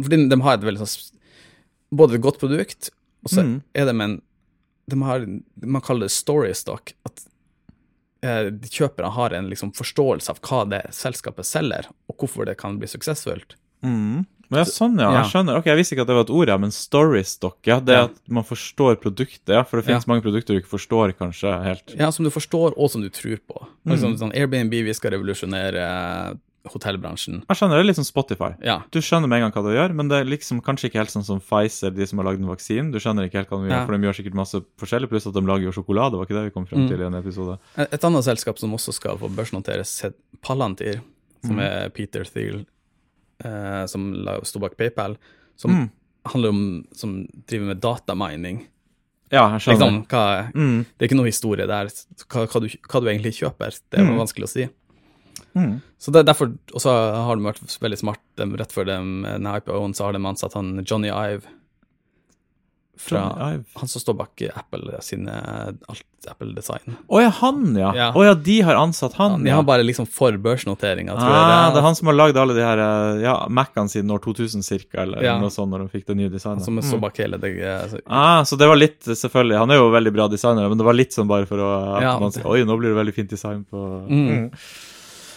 Fordi de har et veldig sånn Både et godt produkt, og så Mm. er det med en De har Man kaller det story stock. At eh, kjøperne har en liksom forståelse av hva det selskapet selger, og hvorfor det kan bli suksessfullt. Mm. Men ja, sånn, ja. Jeg skjønner. Ok, Jeg visste ikke at det var et ord, ja, men storystock, ja. Det Ja. at man forstår produktet, ja. For det finnes Ja. mange produkter du ikke forstår, kanskje, helt. Ja, Som du forstår, og som du tror på. Mm. Liksom, sånn Airbnb, vi skal revolusjonere hotellbransjen. Jeg skjønner, det er litt som Spotify. Ja. Du skjønner med en gang hva du gjør, men det er liksom kanskje ikke helt sånn som Pfizer, de som har lagd en vaksine. Du skjønner ikke helt hva de gjør, Ja. for de gjør sikkert masse forskjellig, pluss at de lager jo sjokolade, var ikke det vi kom frem Mm. til i en episode? Et et annet selskap som også skal få børsnoteres, het Palantir, som Mm. er Peter Thiel, eh, som sto bak PayPal, som Mm. handler om Som driver med datamining. Ja, jeg skjønner. Liksom, hva, Mm. det er ikke noe historie der. Hva, hva, du, hva du egentlig kjøper, det er Mm. vanskelig å si. Mm. Så det er derfor Og så har de vært veldig smart. De, rett før de, denne IPO-en så har de ansatt han Johnny Ive fra Johnny Ive. han som står bak Apple sine alt Apple-design. Å ja, han, ja. Å Oh, ja. de har ansatt han, De ja. har bare liksom for børsnoteringa, tror jeg. Ah, det er han som har lagd alle de her eh, ja, Mac-ene siden år 2000 cirka, eller Ja. noe sånt, når de fikk det nye designet. som står Mm. bak hele det eh, så- Ah, så det var litt, selvfølgelig, han er jo veldig bra designer, men det var litt sånn bare for å at Ja, man sier, Oi, nå blir det veldig fint design på Mm.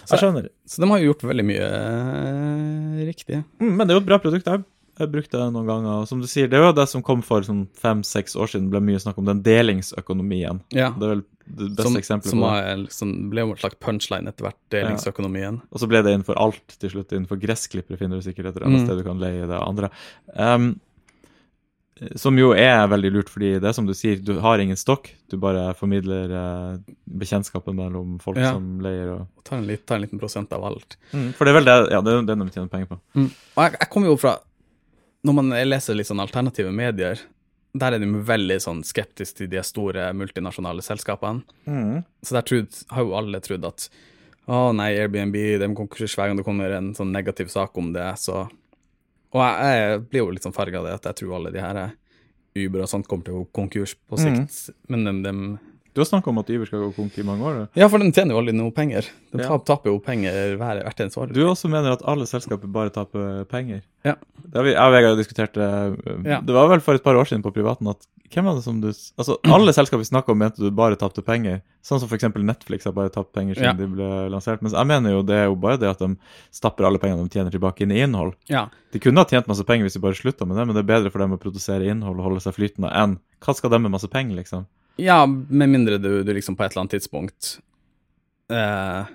Mm. Jeg skjønner. Så de har jo gjort veldig mye eh, riktig. Mm, men det er jo et bra produkt. Jeg har brukt det noen ganger. Som du sier, det er jo det som kom for sånn fem-seks år siden, ble mye snakk om den delingsøkonomien. Ja. Det er vel det beste Som, eksempelet som på det. Som liksom, ble jo en slags punchline etter hvert, delingsøkonomien. Og så ble det innenfor alt til slutt. Innenfor gressklippere finner du sikkert et eller annet Mm. sted du kan leie det andre. Um, som jo er veldig lurt, fordi det er som du sier, du har ingen stokk. Du bare formidler eh, bekjentskapen mellom folk Ja. som leier og Og tar en, litt, tar en liten prosent av alt. For det er vel det, ja, det er det vi tjener penger på. Og jeg, jeg kommer jo fra Når man leser litt sånn alternative medier, der er de veldig sånn skeptiske til de store multinasjonale selskapene. Så der trod, har jo alle trodd at å nei, Airbnb de konkurrerer hver gang det kommer en sånn negativ sak om det, så Og jeg, jeg blir jo litt sånn farga av det, at jeg tror alle de her Uber og sånt kommer til å gå konkurs på sikt. Men de, de Du har snakka om at Uber skal gå konk i mange år. Da. Ja, for de tjener jo aldri noe penger. De Ja. taper jo penger hver, hvert eneste år. Du også mener at alle selskaper bare taper penger. Ja. Det har vi, jeg og Vegard diskutert det. Ja. Det var vel for et par år siden på privaten at hvem var det som du Altså, alle selskaper vi snakka om, mente du bare tapte penger. Sånn som f.eks. Netflix har bare tapt penger siden Ja. de ble lansert. Mens jeg mener jo det er jo bare det at de stapper alle pengene de tjener tilbake inn i innhold. Ja. De kunne ha tjent masse penger hvis de bare slutta med det, men det er bedre for dem å produsere innhold og holde seg flytende enn hva skal de med masse penger, liksom? Ja, med mindre du, du liksom på et eller annet tidspunkt eh,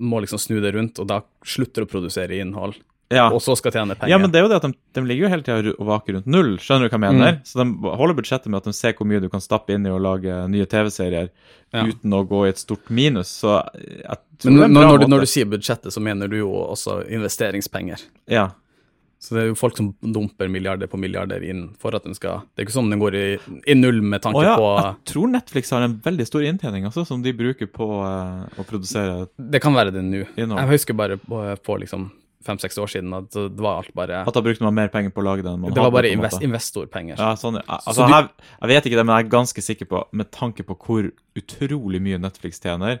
må liksom snu det rundt, og da slutter å produsere innhold, Ja. og så skal tjene penger. Ja, men det er jo det at de, de ligger jo hele tida og vaker rundt null, skjønner du hva jeg mener? Mm. Så de holder budsjettet med at de ser hvor mye du kan stappe inn i å lage nye TV-serier Ja. uten å gå i et stort minus, så jeg tror Men det er en når, bra når, du, måte. når du sier budsjettet, så mener du jo også investeringspenger. Ja. Så det er jo folk som dumper milliarder på milliarder inn for at de skal Det er ikke sånn den går i, i null med tanke ja, på jeg tror Netflix har en veldig stor inntjening altså, som de bruker på uh, å produsere Det kan være det nå. Jeg husker bare på, på liksom fem-seks år siden at det var alt bare At da brukte man mer penger på å lage det enn man Det var bare invest, investorpenger. Ja, sånn. Altså, du- jeg, jeg vet ikke det, men jeg er ganske sikker på, med tanke på hvor utrolig mye Netflix tjener,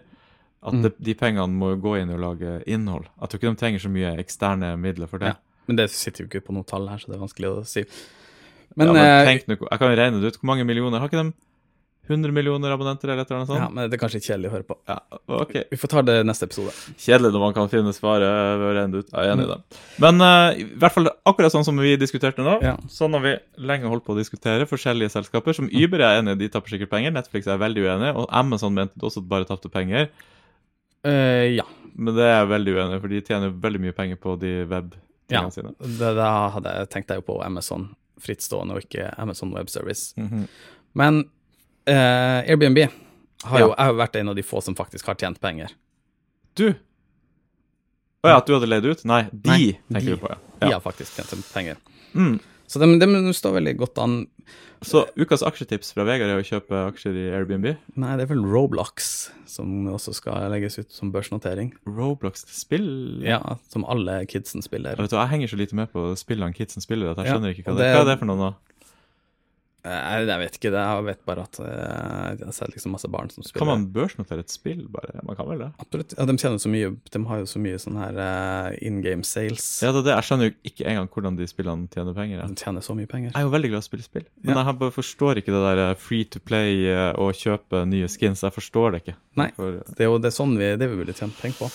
at Mm. det, de pengene må gå inn i å lage innhold. Jeg tror ikke de trenger så mye eksterne midler for det. Ja. Men det sitter jo ikke på noe tall her, så det er vanskelig å si. Men, ja, men eh, tenk noe, Jeg kan jo regne det ut. Hvor mange millioner? Har ikke de 100 millioner abonnenter eller et eller annet sånt? ja, men det er kanskje kjedelig å høre på. Ja, ok. Vi får ta det neste episode. Kjedelig når man kan finne svaret ved å regne det ut. Jeg er enig i det. Men uh, i hvert fall akkurat sånn som vi diskuterte nå, Ja. sånn har vi lenge holdt på å diskutere forskjellige selskaper. Som Uber er enig i, de tapper sikkert penger. Netflix er veldig uenig. Og Amazon mente også at bare tapte penger. Uh, ja. Men det er jeg veldig uenig i, for de tjener veldig mye penger på de web-tingene Ja. sine. Det, da hadde jeg tenkt deg jo på Amazon frittstående, og ikke Amazon Web Service. Mhm. Men eh, Airbnb har jo Ja. jeg har vært en av de få som faktisk har tjent penger. Du Å ja, at du hadde leid ut? Nei, de Nei, tenker de. du på, ja. De har faktisk tjent penger. Mm. Så de, de, står veldig godt an. Så ukas aksjetips fra Vegard er å kjøpe aksjer i Airbnb. Nei, det er vel Roblox som også skal legges ut som børsnotering. Roblox spill Ja, som alle kidsen spiller. Jeg, vet, du, jeg henger så lite med på spillene kidsen spiller at jeg Ja, skjønner ikke hva det, det- hva er det for noe nå. Jeg, jeg vet ikke det, jeg vet bare at eh, jeg har sett liksom masse barn som spiller. Kan man børsnotere et spill, bare? Man kan vel det? Absolutt. Ja, de tjener så mye, de har jo så mye sånn her eh, in game sales. Ja, det er det. Jeg skjønner jo ikke engang hvordan de spillene tjener penger. Ja. De tjener så mye penger. Jeg er jo veldig glad i å spille spill, men Ja. jeg bare forstår ikke det der eh, free to play eh, og kjøpe nye skins. Jeg forstår det ikke. Nei. For, Det er jo det er sånn vi, det vi ville tjent penger på.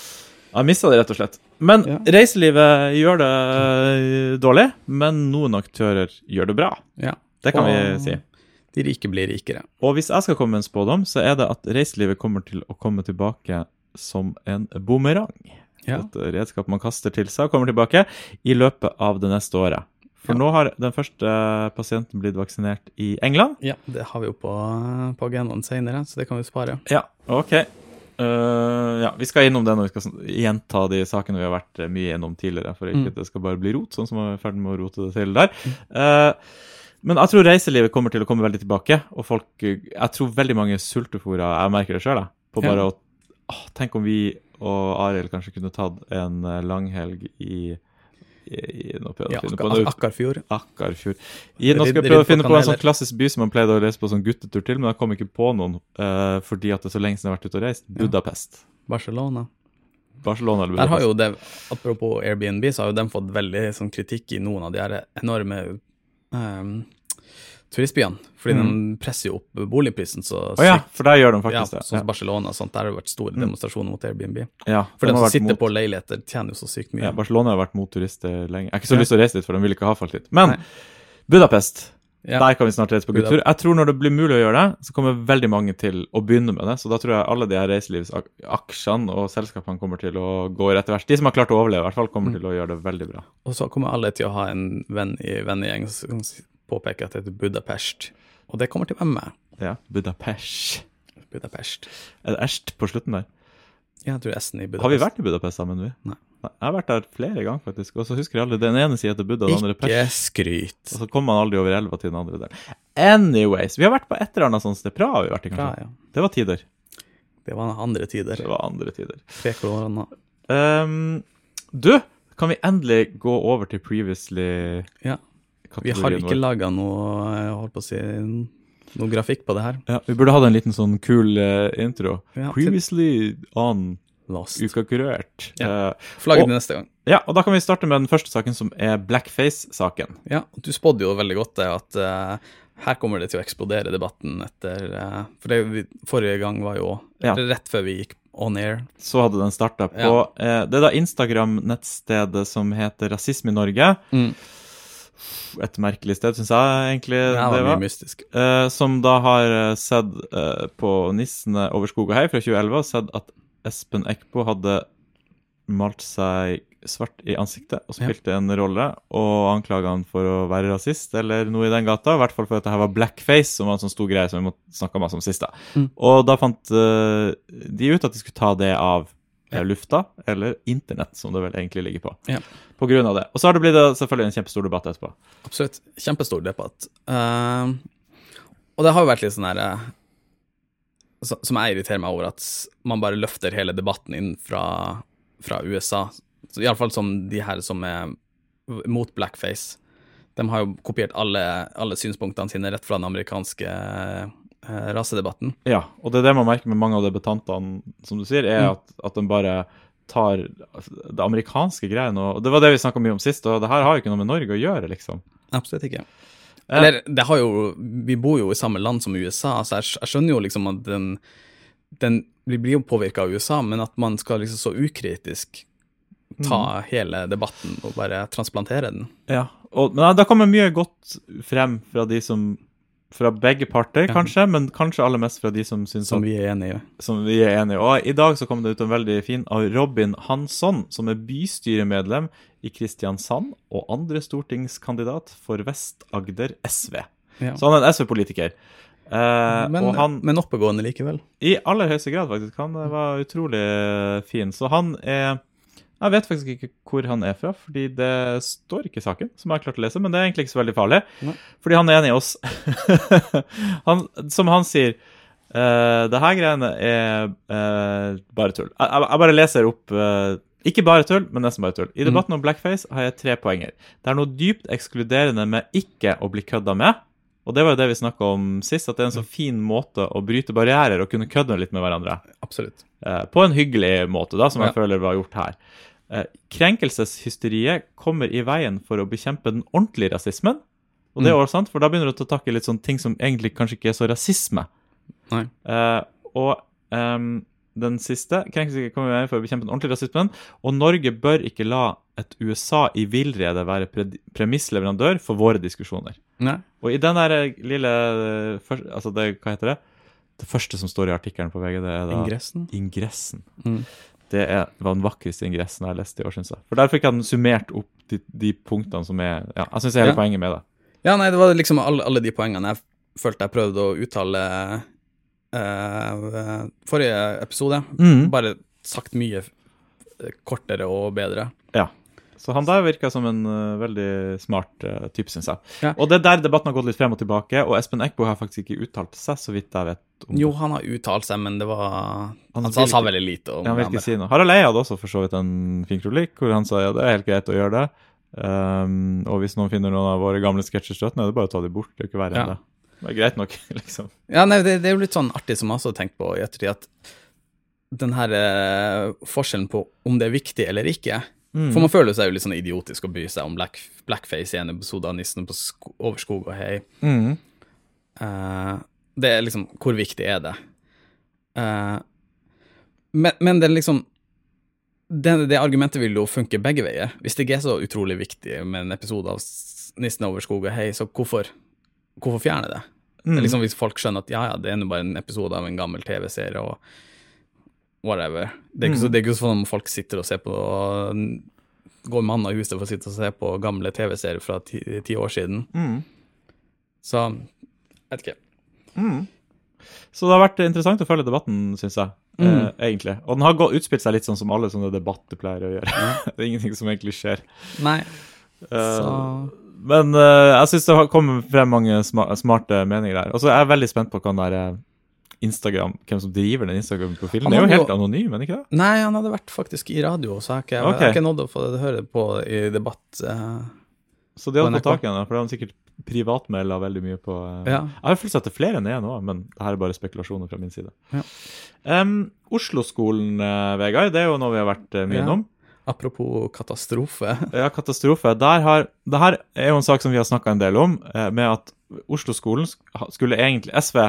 Jeg mista det, rett og slett. Men Ja. reiselivet gjør det eh, dårlig, men noen aktører gjør det bra. Ja. Det kan Og vi si. De rike blir rikere. Og hvis jeg skal komme med en spådom, så er det at reiselivet kommer til å komme tilbake som en bumerang. Ja. Et redskap man kaster til seg og kommer tilbake i løpet av det neste året. For Ja. nå har den første pasienten blitt vaksinert i England. Ja, det har vi jo på, på agendaen senere, så det kan vi spare. Ja, ok. Uh, ja, Vi skal innom det når vi skal gjenta de sakene vi har vært mye gjennom tidligere, for ikke Mm. at det skal bare bli rot, sånn som vi er i ferd med å rote det til der. Eh, men jeg tror reiselivet kommer til å komme veldig tilbake, og folk Jeg tror veldig mange sultefòra Jeg merker det sjøl. På bare Ja. å åh, Tenk om vi og Arild kanskje kunne tatt en eh, langhelg i i, i, nå Ja, på. Akkarfjord. Akkarfjord. I, nå skal jeg prøve å finne på en sånn klassisk by som man pleide å reise på sånn guttetur til, men jeg kom ikke på noen uh, fordi at det er så lenge siden jeg har vært ute og reist. Budapest. Barcelona. Barcelona eller Der har jo det, Apropos Airbnb, så har jo de fått veldig sånn, kritikk i noen av de her enorme ehm, turistbyene. Fordi de presser jo opp boligprisen så Å ja, for der gjør de Ja, faktisk det. sånn som Barcelona og sånt. Der har det vært store demonstrasjoner mot Airbnb. Ja, For de de som sitter mot- på leiligheter, tjener jo så sykt mye. Ja, Barcelona har vært mot turister lenge. Jeg har ikke så Ja. lyst til å reise dit, for de vil ikke ha folk dit. Men Nei. Budapest, Ja. der kan vi snart reise på guttur. guttetur. Jeg tror når det blir mulig å gjøre det, så kommer veldig mange til å begynne med det. Så da tror jeg alle de her reiselivsaksjene og selskapene kommer til å gå rett rette vers. De som har klart å overleve, i hvert fall, kommer Mm. til å gjøre det veldig bra. Og så kommer alle til å ha en venn i vennegjeng som påpeker at det heter Budapest. Og det kommer til å være meg. Ja, Budapest. Budapest. Er det æsj på slutten der? Ja, jeg tror S-en i Budapest. Har vi vært i Budapest sammen, vi? Nei. Jeg har vært der flere ganger, faktisk. Og så husker jeg aldri den ene sida til Buddha, den andre Pers. Ikke skryt. Og så kommer man aldri over elva til den andre der. Anyways, vi har vært på et eller annet sånt sted. Praha har vi vært i, kanskje. ja. Det var tider. Det var andre tider. Det var andre tider. Pre-korona. Ehm, du, kan vi endelig gå over til previously Ja. Vi har ikke laga noe, jeg holdt på å si, noe grafikk på det her. Ja, vi burde hatt en liten sånn kul uh, intro. Ja, Previously on Lost. Uka kurert. Ja. Eh, Flagget til neste gang. ja, og da kan vi starte med den første saken, som er blackface-saken. Ja, du spådde jo veldig godt det at uh, her kommer det til å eksplodere debatten etter uh, For det vi, forrige gang var jo Ja. rett før vi gikk on air. Så hadde den starta på eh, Det er da Instagram-nettstedet som heter Rasisme i Norge. Et merkelig sted, syns jeg egentlig Det her det var mystisk. Eh, som da har eh, sett uh, på Nissene over skog og hei fra 2011 og sett at Espen Eckbo hadde malt seg svart i ansiktet og Ja. spilte en rolle, og anklaga han for å være rasist eller noe i den gata. I hvert fall for at det her var blackface, som var en sånn stor greie som vi måtte snakke masse om sist. da. Mm. Og da fant uh, de ut at de skulle ta det av Ja. Lufta, eller internett, som det vel egentlig ligger på. Ja. På grunn av det. Og så har det blitt eh, selvfølgelig en kjempestor debatt etterpå. Absolutt. Kjempestor debatt. Uh, og det har jo vært litt sånn her uh, Som jeg irriterer meg over, at man bare løfter hele debatten inn fra, fra USA. Iallfall som de her som er mot blackface. De har jo kopiert alle, alle synspunktene sine rett fra den amerikanske eh, rasedebatten. Ja, og det er det man merker med mange av debattantene, som du sier, er Mm. at, at de bare tar det amerikanske greiene, og det var det vi snakka mye om sist, og det her har jo ikke noe med Norge å gjøre, liksom. Absolutt ikke. Eh. Eller, det har jo Vi bor jo i samme land som USA, så jeg, jeg skjønner jo liksom at den, den Vi blir jo påvirka av USA, men at man skal liksom så ukritisk ta hele debatten og bare transplantere den. Ja, og, men da kommer mye godt frem fra de som fra begge parter, Ja. kanskje, men kanskje aller mest fra de som syns Som at vi er enig i. som vi er enige. Og i dag så kom det ut en veldig fin av Robin Hansson, som er bystyremedlem i Kristiansand og andre stortingskandidat for Vest-Agder SV. Ja. Så han er en SV-politiker. Eh, Men, han men oppegående likevel. I aller høyeste grad, faktisk. Han eh, var utrolig eh, fin. Så han er Jeg vet faktisk ikke hvor han er fra, fordi det står ikke i saken, som jeg har klart å lese, men det er egentlig ikke så veldig farlig, Nei. fordi han er enig i oss. [LAUGHS] han, som han sier uh, det her greiene er uh, bare tull. Jeg, jeg, jeg bare leser opp uh, Ikke bare tull, men nesten bare tull. I debatten om blackface har jeg tre poenger. Det er noe dypt ekskluderende med ikke å bli kødda med. Og det var jo det vi snakka om sist, at det er en så fin måte å bryte barrierer og kunne kødde litt med hverandre. Absolutt. Eh, på en hyggelig måte, da, som jeg Ja. føler var gjort her. Eh, krenkelseshysteriet kommer i veien for å bekjempe den ordentlige rasismen. Og det er Mm. også sant, for da begynner du å ta tak i litt sånne ting som egentlig kanskje ikke er så rasisme. Nei. Eh, og um, den siste krenkelseshysteriet kommer i veien for å bekjempe den ordentlige rasismen. Og Norge bør ikke la et USA i villrede være pre premissleverandør for våre diskusjoner. Nei. Og i den der lille eh, først- Altså, det, hva heter det? Det første som står i artikkelen på VG, det er da Ingressen. ingressen. Mm. Det er, var den vakreste ingressen jeg har lest i år, syns jeg. For der fikk han summert opp de, de punktene som er Ja, jeg syns det er hele Ja. poenget med det. Ja, nei, det var liksom alle, alle de poengene jeg følte jeg prøvde å uttale eh, forrige episode. Mm. Bare sagt mye kortere og bedre. Ja. Så han der virka som en uh, veldig smart uh, type, syns jeg. Ja. Og det er der debatten har gått litt frem og tilbake, og Espen Eckbo har faktisk ikke uttalt seg, så vidt jeg vet. om Jo, han har uttalt seg, men det var Han Han, sa, sa veldig lite om Ja, han vil ikke si noe. Harald Eia hadde også for så vidt en fin kronikk hvor han sa ja, det er helt greit å gjøre det. Um, og hvis noen finner noen av våre gamle sketsjer støtende, er det bare å ta dem bort. Det er jo ikke verre enn Ja. det. Det er greit nok, [LAUGHS] liksom. Ja, nei, det, det er jo litt sånn artig som jeg også har tenkt på i ettertid, at den her eh, forskjellen på om det er viktig eller ikke Mm. For man føler seg jo litt sånn idiotisk å bry seg om black, blackface i en episode av Nissen på sko over skog og hei. Mm. Uh, det er liksom Hvor viktig er det? Uh, men, men det er liksom det, det argumentet vil jo funke begge veier. Hvis det ikke er så utrolig viktig med en episode av Nissen over skog og hei, så hvorfor, hvorfor fjerne det? Det Mm. er liksom Hvis folk skjønner at ja, ja, det er nå bare en episode av en gammel TV-serie og whatever. Det er ikke, så, Mm. det er ikke sånn at folk sitter og ser på Går med handa i huset for å sitte og se på gamle TV-serier fra ti, ti år siden. Mm. Så vet ikke. Mm. Så det har vært interessant å følge debatten, syns jeg. Mm. Eh, egentlig. Og den har gått, utspilt seg litt sånn som alle sånne debatter pleier å gjøre. [LAUGHS] det er ingenting som egentlig skjer. Nei. Så Men uh, jeg syns det har kommet frem mange smarte meninger der. Og så er jeg veldig spent på hva den der eh, Instagram, hvem som driver den Instagram-profilen. Det er jo helt anonym, men ikke det? Nei, han hadde vært faktisk i radio, så jeg har jeg ikke nådd å få høre det på i debatt. Uh, Så de hadde fått tak i ham, for det har sikkert privatmelda veldig mye på uh, Ja. Jeg har følelse at det er flere enn én òg, men det her er bare spekulasjoner fra min side. Ja. Um, Oslo-skolen, uh, Vegard, det er jo noe vi har vært mye Ja. Apropos katastrofe. [LAUGHS] Ja, katastrofe. Der har, det her er jo en sak som vi har snakka en del om, med at Oslo-skolen skulle egentlig SV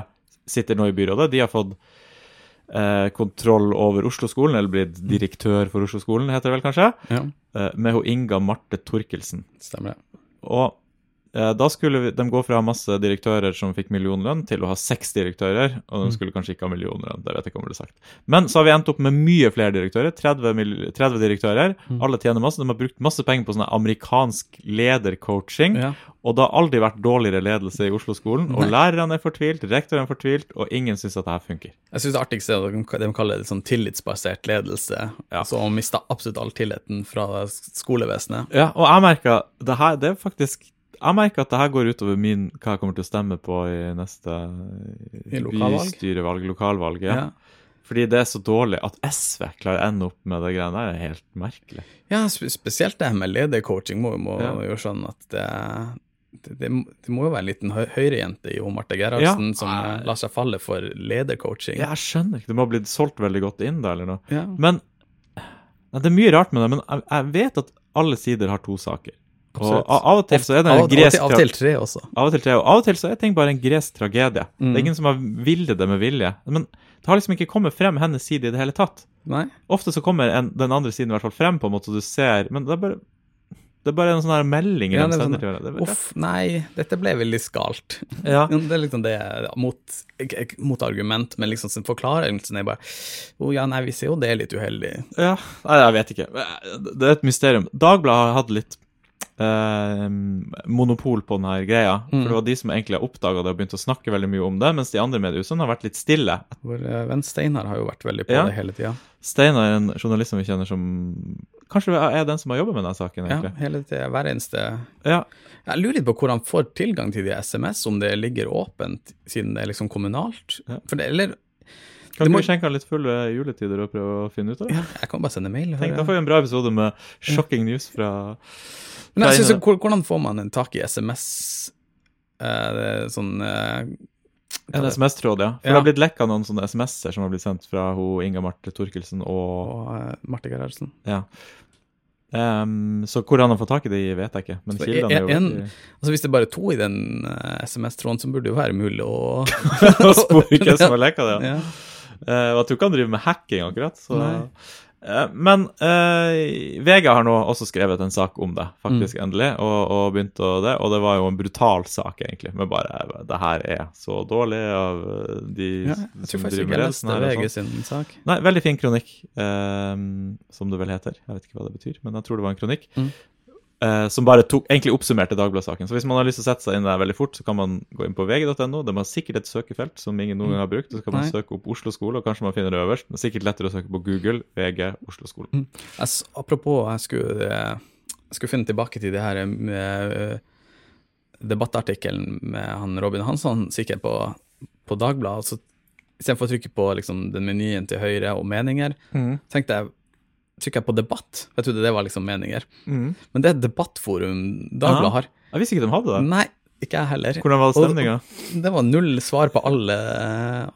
sitter nå i byrådet. De har fått eh, kontroll over Oslo-skolen, eller blitt direktør for Oslo-skolen, heter det vel kanskje, Ja, eh, med hun Inga Marte Torkelsen. stemmer det. Og da skulle vi, de gå fra masse direktører som fikk millionlønn, til å ha seks direktører, og de Mm. skulle kanskje ikke ha millionlønn. det vet jeg ikke om det er sagt. Men så har vi endt opp med mye flere direktører, 30, 30 direktører. Mm. Alle tjener masse. De har brukt masse penger på sånn amerikansk ledercoaching, Ja. og det har aldri vært dårligere ledelse i Oslo-skolen. Og lærerne er fortvilt, rektoren er fortvilt, og ingen syns at det her funker. Jeg syns det artigste er at de kaller det sånn tillitsbasert ledelse. Ja. Å miste absolutt all tilliten fra skolevesenet. Ja, og jeg merker det her, det er faktisk jeg merker at det her går utover min, hva jeg kommer til å stemme på i neste I lokalvalg? bystyrevalg, lokalvalg. Ja. Ja. Fordi det er så dårlig at SV klarer å ende opp med det greiene der, er helt merkelig. Ja, spesielt det her med ledercoaching må, må Ja. jo skjønne at det, det, det, det må jo være en liten hø høyrejente i Marte Gerhardsen Ja. som eh, lar seg falle for ledercoaching. Jeg skjønner ikke, det må ha blitt solgt veldig godt inn da, eller noe. Ja. Men det er mye rart med det, men jeg, jeg vet at alle sider har to saker. Og Absolutt. av av og til så er det en av, gresk av og til tre også. Av og til, tre, og av og til så er ting bare en gresk tragedie. Det Mm. er ingen som har villet det med vilje. Men det har liksom ikke kommet frem hennes side i det hele tatt. Nei? Ofte så kommer en, den andre siden i hvert fall frem, på en måte, og du ser Men det er bare, det er bare en sånn her melding Ja, det sånn. Det Uff, nei, dette ble veldig skalt. Ja. [LAUGHS] Det er liksom det mot, mot argument, men liksom forklarelsen er bare Å ja, nei, vi ser jo det er litt uheldig. ja. Nei, jeg vet ikke. Det er et mysterium. Dagbladet har hatt litt eh, monopol på denne greia. For Mm. det var de som egentlig har oppdaga det og begynt å snakke veldig mye om det, mens de andre mediehusene har vært litt stille. Vår eh, venn Steinar har jo vært veldig på Ja. det hele tida. Steinar er en journalist som vi kjenner som Kanskje er den som har jobbet med denne saken, egentlig. Ja, hele tida, hver eneste Ja. Jeg lurer litt på hvor han får tilgang til de SMS, om det ligger åpent siden det er liksom kommunalt. Ja. For det, eller Kan du må- vi skjenke litt fulle juletider og prøve å finne ut av det? ja, Jeg kan bare sende mail. Tenk, da får vi en bra episode med shocking news fra Men jeg synes, Hvordan får man en tak i SMS? Eh, det sånn eh, en SMS-tråd, ja. For Ja. det har blitt lekka noen sånne SMS-er som har blitt sendt fra ho Inga Marte Torkelsen og Og eh, Marte Gerhardsen. Ja. Um, så hvor han har fått tak i det, vet jeg ikke. Men kildene er jo en- Altså Hvis det er bare to i den uh, SMS-tråden, så burde det jo være mulig å [LAUGHS] å spore hvem som har lekka det. Ja. Eh, og jeg tror ikke han driver med hacking, akkurat. Så. Nei. Eh, men eh, VG har nå også skrevet en sak om det, Mm. faktisk, endelig. Og, og begynte å det, og det var jo en brutal sak, egentlig. Med bare Det her er så dårlig av eh, de ja. Jeg tror som faktisk driver ikke med jeg ledelsen leste her. og VG sånn. sin sak. Nei, veldig fin kronikk, eh, som det vel heter. Jeg vet ikke hva det betyr, men jeg tror det var en kronikk. Mm. Eh, som bare tok, egentlig oppsummerte Dagbladet-saken. Så hvis man har lyst til å sette seg inn der veldig fort, så kan man gå inn på vg.no. De har sikkert et søkefelt som ingen noen gang har brukt. Så kan man Nei. søke opp Oslo skole, og kanskje man finner det øverst. Men sikkert lettere å søke på Google, VG, Oslo skole. Jeg, s- apropos, jeg skulle, eh, jeg skulle finne tilbake til det her med eh, debattartikkelen med han Robin Hansson sikkert på, på Dagbladet. Så istedenfor å trykke på liksom, den menyen til høyre og meninger, tenkte jeg trykker jeg på debatt. Jeg trodde det var liksom meninger. Mm. Men det er et debattforum Dagbladet har. Jeg visste ikke de hadde det. Nei, ikke jeg heller. Hvordan var stemninga? Det var null svar på alle,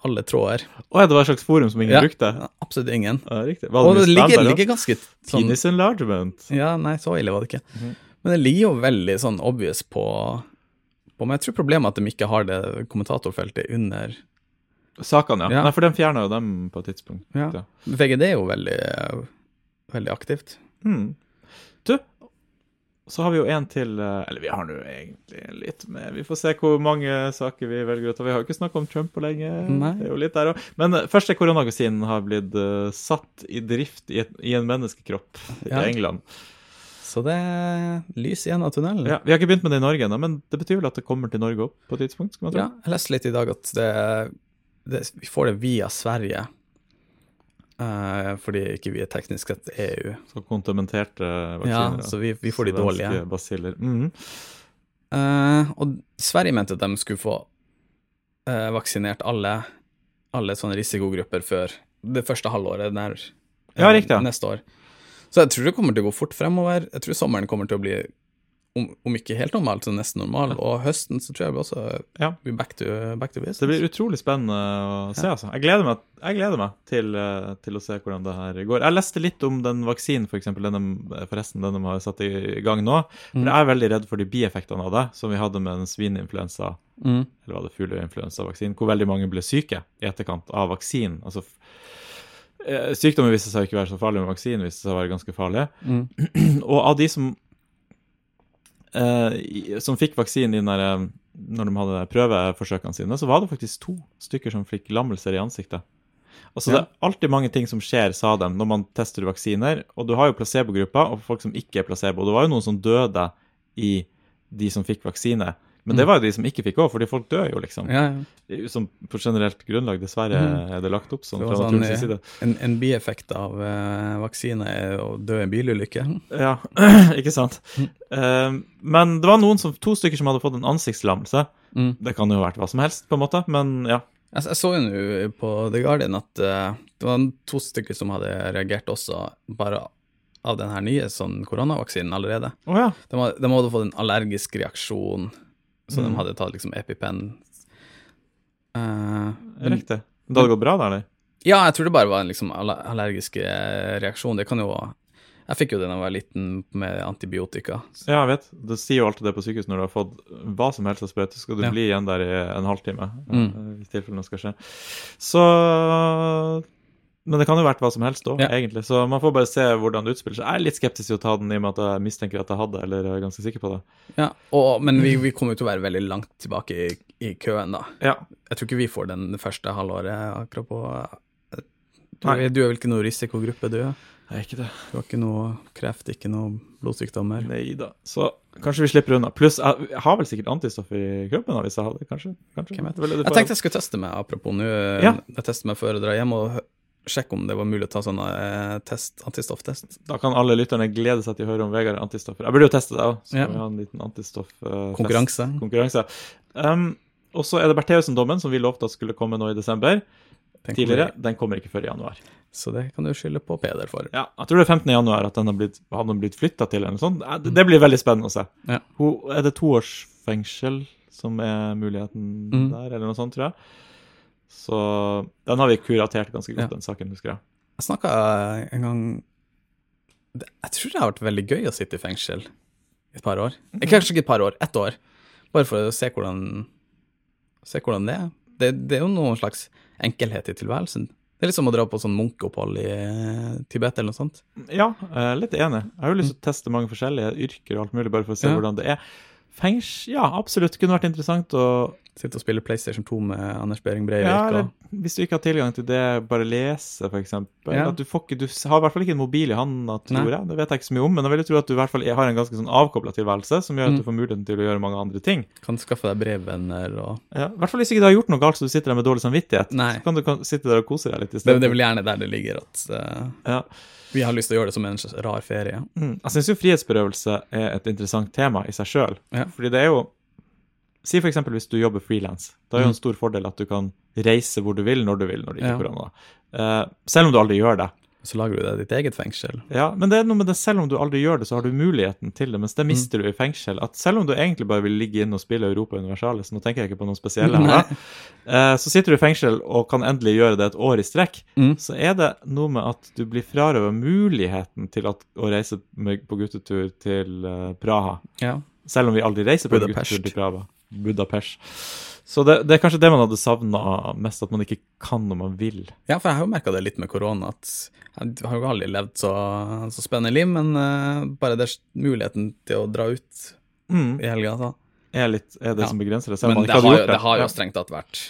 alle tråder. Å ja, det var et slags forum som ingen Ja. brukte? Absolutt ingen. Ja, riktig. Var Og det det ligger, ligger ganske sånn Penis enlargement. Ja, nei, så ille var det ikke. Mhm. Men det ligger jo veldig sånn obvious på, på Men jeg tror problemet er at de ikke har det kommentatorfeltet under Sakene, ja. Ja. Nei, for de fjerna jo dem på et tidspunkt. Ja. Ja. VGD er jo veldig, veldig aktivt. Mm. Du, så har vi jo en til eh, Eller vi har nå egentlig litt med Vi får se hvor mange saker vi velger å ta. Vi har jo ikke snakka om Trump på lenge. Nei. Det er jo litt der også. Men eh, første koronavaksinen har blitt eh, satt i drift i, et, i en menneskekropp Ja. i England. Så det er lys igjen av tunnelen. Ja, vi har ikke begynt med det i Norge ennå, men det betyr vel at det kommer til Norge opp på et tidspunkt? skal man tro? Ja, jeg leste litt i dag at det, det, vi får det via Sverige. Eh, fordi ikke vi er teknisk sett EU. Så kontaminerte vaksiner. Ja, så vi, vi får de dårlige. Basiller. Mhm. Eh, og Sverige mente at de skulle få uh, vaksinert alle, alle sånne risikogrupper før det første halvåret der, ja. neste år. Så jeg tror det kommer til å gå fort fremover. Jeg tror sommeren kommer til å bli, om, om ikke helt normalt, så nesten normal. Og høsten så tror jeg vi også Ja. blir back to, back to business. Det blir utrolig spennende å se. altså. Jeg gleder meg, jeg gleder meg til, eh, til å se hvordan det her går. Jeg leste litt om den vaksinen, for eksempel, den de, forresten, den de har satt i gang nå. For Mm. Jeg er veldig redd for de bieffektene av det, som vi hadde med den svineinfluensa, Mm. eller var det fugleinfluensavaksinen, hvor veldig mange ble syke i etterkant av vaksinen. Altså, eh, sykdommen viste seg ikke være så farlig, men vaksinen viste seg å være ganske farlig. Mm. [CLEARS THROAT] Og av de som eh, som fikk vaksinen i den der, eh, når de hadde prøveforsøkene sine, så var det faktisk to stykker som fikk lammelser i ansiktet. Altså Det er alltid mange ting som skjer, sa de, når man tester vaksiner. Og du har jo placebogrupper og folk som ikke er placebo. Det var jo noen som døde i de som fikk vaksine. Men det var jo de som ikke fikk òg, fordi folk dør jo, liksom. Mm. Ja, ja. Som på generelt grunnlag, dessverre, mm. er det lagt opp sånn fra sånn, side. En, en bieffekt av uh, vaksine er å dø i en bilulykke. Ja, [CLEARS THROAT] ikke sant. Eh, men det var noen som, to stykker som hadde fått en ansiktslammelse. Mm. Det kan jo ha vært hva som helst, på en måte, men ja. Jeg, jeg så jo nå på The Guardian at uh, det var to stykker som hadde reagert også bare av den her nye sånn koronavaksinen allerede. Oh, ja. De, hadde- de hadde fått en allergisk reaksjon, så Mm. de hadde tatt liksom EpiPen. Uh, Riktig. Det hadde gått bra der, eller? ja, jeg tror det bare var en liksom allergisk eh, reaksjon. Det kan jo Jeg fikk jo det da jeg var liten med antibiotika. Ja, jeg vet. Det sier jo alltid det på sykehus når du har fått hva som helst av sprøyte, så skal du Ja. bli igjen der i en halvtime. Mm. hvis noe skal skje. Så Men det kan jo vært hva som helst òg, Ja. egentlig. Så man får bare se hvordan det utspiller seg. Jeg er litt skeptisk til å ta den i og med at jeg mistenker at jeg hadde, eller er ganske sikker på det. Ja, og, Men vi, vi kommer jo til å være veldig langt tilbake i, i køen, da. Ja. Jeg tror ikke vi får den første halvåret akkurat på du, Nei. er- du er vel ikke noe risikogruppe, du? er ikke det. Du har ikke noe kreft, ikke noe blodsykdommer? Nei da. Så kanskje vi slipper unna. Pluss, jeg jeg har vel sikkert antistoff i kroppen da, hvis jeg kanskje. kanskje. Vet? Det det du Jeg tenkte jeg skulle teste meg, apropos nå. Ja. Jeg tester meg før jeg drar hjem, og sjekke om det var mulig å ta eh, test, antistofftest. Da kan alle lytterne glede seg til å høre om Vegard er antistoffer. Jeg burde jo teste det òg, så Ja. vi ha en liten antistoff-test. Konkurranse. Konkurranse. Um, og så er det Bertheussen-dommen, som vi lovte at skulle komme nå i desember. Den Tidligere. Kommer. Den kommer ikke før i januar. Så det kan du skylde på Peder for. Ja, Jeg tror det er 15. januar at den har blitt, hadde blitt flytta til, eller noe sånt. Det, det blir veldig spennende å se. Ja. Hun, er det to års fengsel som er muligheten Mm. der, eller noe sånt, tror jeg. Så den har vi kuratert ganske godt, Ja. den saken, husker jeg. Jeg snakka en gang Jeg tror det har vært veldig gøy å sitte i fengsel i et par år. Mhm. Kanskje ikke et par år, ett år. Bare for å se hvordan, se hvordan det er. Det, det er jo noen slags enkelhet i tilværelsen. Det er litt som å dra på sånn munkeopphold i eh, Tibet eller noe sånt. Ja, jeg er litt enig. Jeg har jo lyst til å teste mange forskjellige yrker og alt mulig, bare for å se Ja. hvordan det er. Fengs... Ja, absolutt. Det Kunne vært interessant å Sitte og spille PlayStation 2 med Anders Behring Breivik. ja, eller, Hvis du ikke har tilgang til det, bare lese, eksempel. Ja. At du, ikke, du har i hvert fall ikke en mobil i hånda, tror jeg. Det vet jeg ikke så mye om, men jeg vil tro at du i hvert fall har en ganske sånn avkobla tilværelse, som gjør at Mm. du får muligheten til å gjøre mange andre ting. kan skaffe deg brevvenner og Ja, I hvert fall hvis ikke du har gjort noe galt så du sitter der med dårlig samvittighet. Nei. Så kan du kan, sitte der og kose deg litt i Det, stedet. det er vel gjerne der det ligger at uh, Ja. vi har lyst til å gjøre det som en rar ferie. Mm. Jeg syns jo frihetsberøvelse er et interessant tema i seg sjøl. Ja. Fordi det er jo Si eksempel hvis du jobber frilans. Da er jo en stor fordel at du kan reise hvor du vil, når du vil, når det ikke er Ja. korona. Eh, selv om du aldri gjør det. Så lager du deg ditt eget fengsel. Ja, men det er noe med det, selv om du aldri gjør det, så har du muligheten til det, mens det mister du i fengsel. At selv om du egentlig bare vil ligge inn og spille Europa Universalis, nå tenker jeg ikke på noen spesielle her, da, eh, så sitter du i fengsel og kan endelig gjøre det et år i strekk, Mm. så er det noe med at du blir frarøvet muligheten til at, å reise med, på guttetur til uh, Praha. Ja. Selv om vi aldri reiser på guttetur til Praha. Budapest. Så det, det er kanskje det man hadde savna mest, at man ikke kan når man vil. ja, for jeg har jo merka det litt med korona, at jeg har jo aldri levd så, så spennende liv, men uh, bare det muligheten til å dra ut Mm. i helga, så. Er, litt, er det Ja. som begrenser det. Selv om Men man det ikke har, hadde jo, gjort det har jo strengt tatt vært,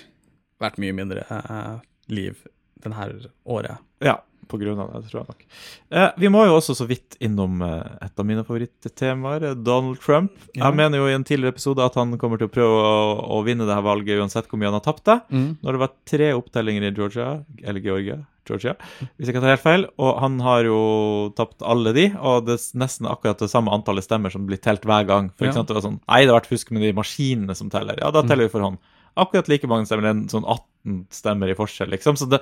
vært mye mindre uh, liv denne året. Ja, av det, tror jeg nok. Eh, vi må jo også så vidt innom eh, et av mine favorittemaer, eh, Donald Trump. Ja. Jeg mener jo i en tidligere episode at han kommer til å prøve å, å vinne det her valget uansett hvor mye han har tapt det. Når det var tre opptellinger i Georgia, eller Georgia, Georgia, hvis jeg ikke tar helt feil, og han har jo tapt alle de, og det er nesten akkurat det samme antallet stemmer som blir telt hver gang. For Ja. eksempel, det var sånn, nei, det har vært fusk med de maskinene som teller. Ja, da teller vi for hånd. Akkurat like mange stemmer, det er en sånn 18 stemmer i forskjell, liksom. Så det,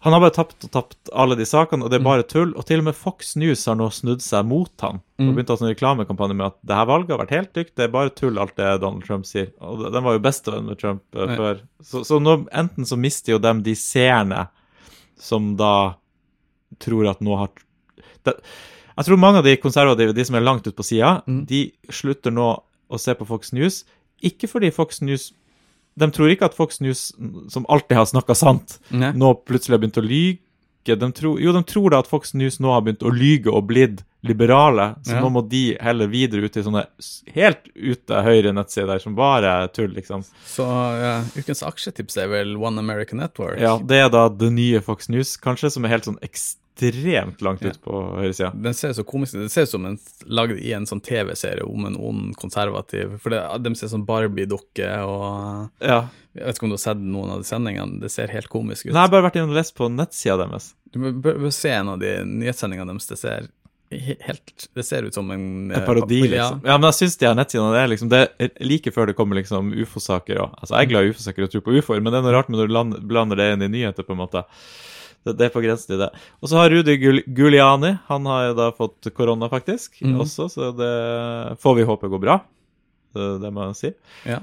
han har bare tapt og tapt alle de sakene, og det er bare tull. Og til og med Fox News har nå snudd seg mot han og Mm. begynt å ha en reklamekampanje med at det her valget har vært helt dykt, det er bare tull, alt det Donald Trump sier. Og den var jo bestevenn med Trump uh, før. Så, så nå enten så mister jo dem de seerne som da tror at nå har det, Jeg tror mange av de konservative, de som er langt ut på sida, Mm. de slutter nå å se på Fox News. Ikke fordi Fox News De tror ikke at Fox News, som alltid har snakka sant, Nei. nå plutselig har begynt å lyge. De tror, jo, de tror da at Fox News nå har begynt å lyge og blitt liberale, så Ja. nå må de heller videre ut i sånne helt ute høyre nettsider som bare tull, liksom. Så ja, ukens aksjetips er vel One American Network. Ja, Det er da det nye Fox News, kanskje, som er helt sånn ekstremt langt Ja. ut på høyresida. Den ser så komisk ut. Det ser ut som en lagd i en sånn TV-serie om en ond konservativ. For det, de ser som Barbie-dukke og Ja. Jeg vet ikke om du har sett noen av de sendingene. Det ser helt komisk ut. Nei, jeg har bare vært inne og lest på nettsida deres. Du bør, bør bør se en av de nyhetssendingene deres. Det ser helt Det ser ut som en En eh, parodi, ja. liksom. Ja, men jeg syns de her nettsidene det er liksom Det er like før det kommer liksom ufo-saker òg. Altså, jeg er glad i ufo-saker og tror på ufoer, men det er noe rart med når du blander det inn i nyheter, på en måte. Det, det er på grensen til det. Og så har Rudi Gul Giuliani, han har jo da fått korona, faktisk, mm. også, så det får vi håpe går bra. Det, det må jeg si. Ja.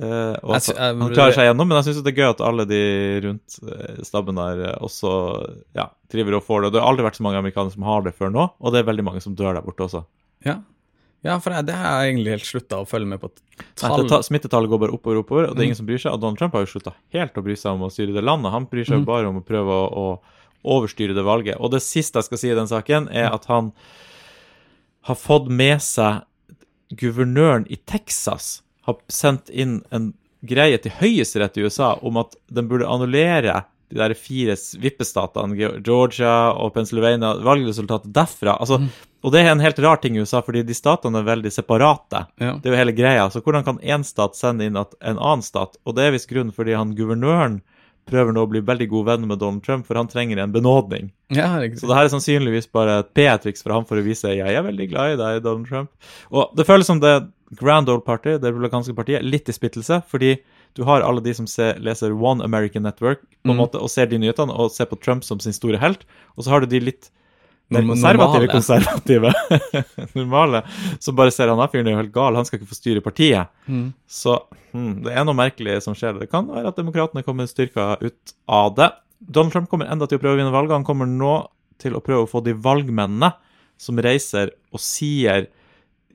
Eh, og at han klarer seg gjennom, men jeg syns det er gøy at alle de rundt eh, stabben der eh, også ja, triver og får det. Det har aldri vært så mange amerikanere som har det før nå, og det er veldig mange som dør der borte også. ja. Ja, for det har jeg egentlig helt slutta å følge med på. Tall. Nei, smittetallet går bare oppover og oppover, og det er Mm. ingen som bryr seg. Og Donald Trump har jo slutta helt å bry seg om å styre det landet. Han bryr seg Mm. bare om å prøve å, å overstyre det valget. Og det siste jeg skal si i den saken, Mm. er at han har fått med seg guvernøren i Texas har sendt inn en greie til Høyesterett i USA om at den burde annullere de der fire vippestatene, Georgia og Pennsylvania, valgresultatet derfra. Altså, Mm. Og det er en helt rar ting i USA, fordi de statene er veldig separate. Ja. Det er jo hele greia. Så hvordan kan én stat sende inn at en annen stat? Og det er visst grunnen fordi han guvernøren prøver nå å bli veldig god venn med Donald Trump, for han trenger en benådning. ja. Så det her er sannsynligvis bare et PR-triks fra ham for å vise jeg er veldig glad i deg, Donald Trump. Og det føles som det Grand Old Party, det republikanske partiet, litt i splittelse, fordi du har alle de som ser, leser One American Network på en Mm. måte, og ser de nyhetene og ser på Trump som sin store helt, og så har du de litt mer konservative konservative, [LAUGHS] normale, Så bare ser han at fyren er jo helt gal, han skal ikke få styre partiet. Mm. Så hmm, det er noe merkelig som skjer. Det kan være at demokratene kommer styrka ut av det. Donald Trump kommer enda til å prøve å vinne valget. Han kommer nå til å prøve å få de valgmennene som reiser og sier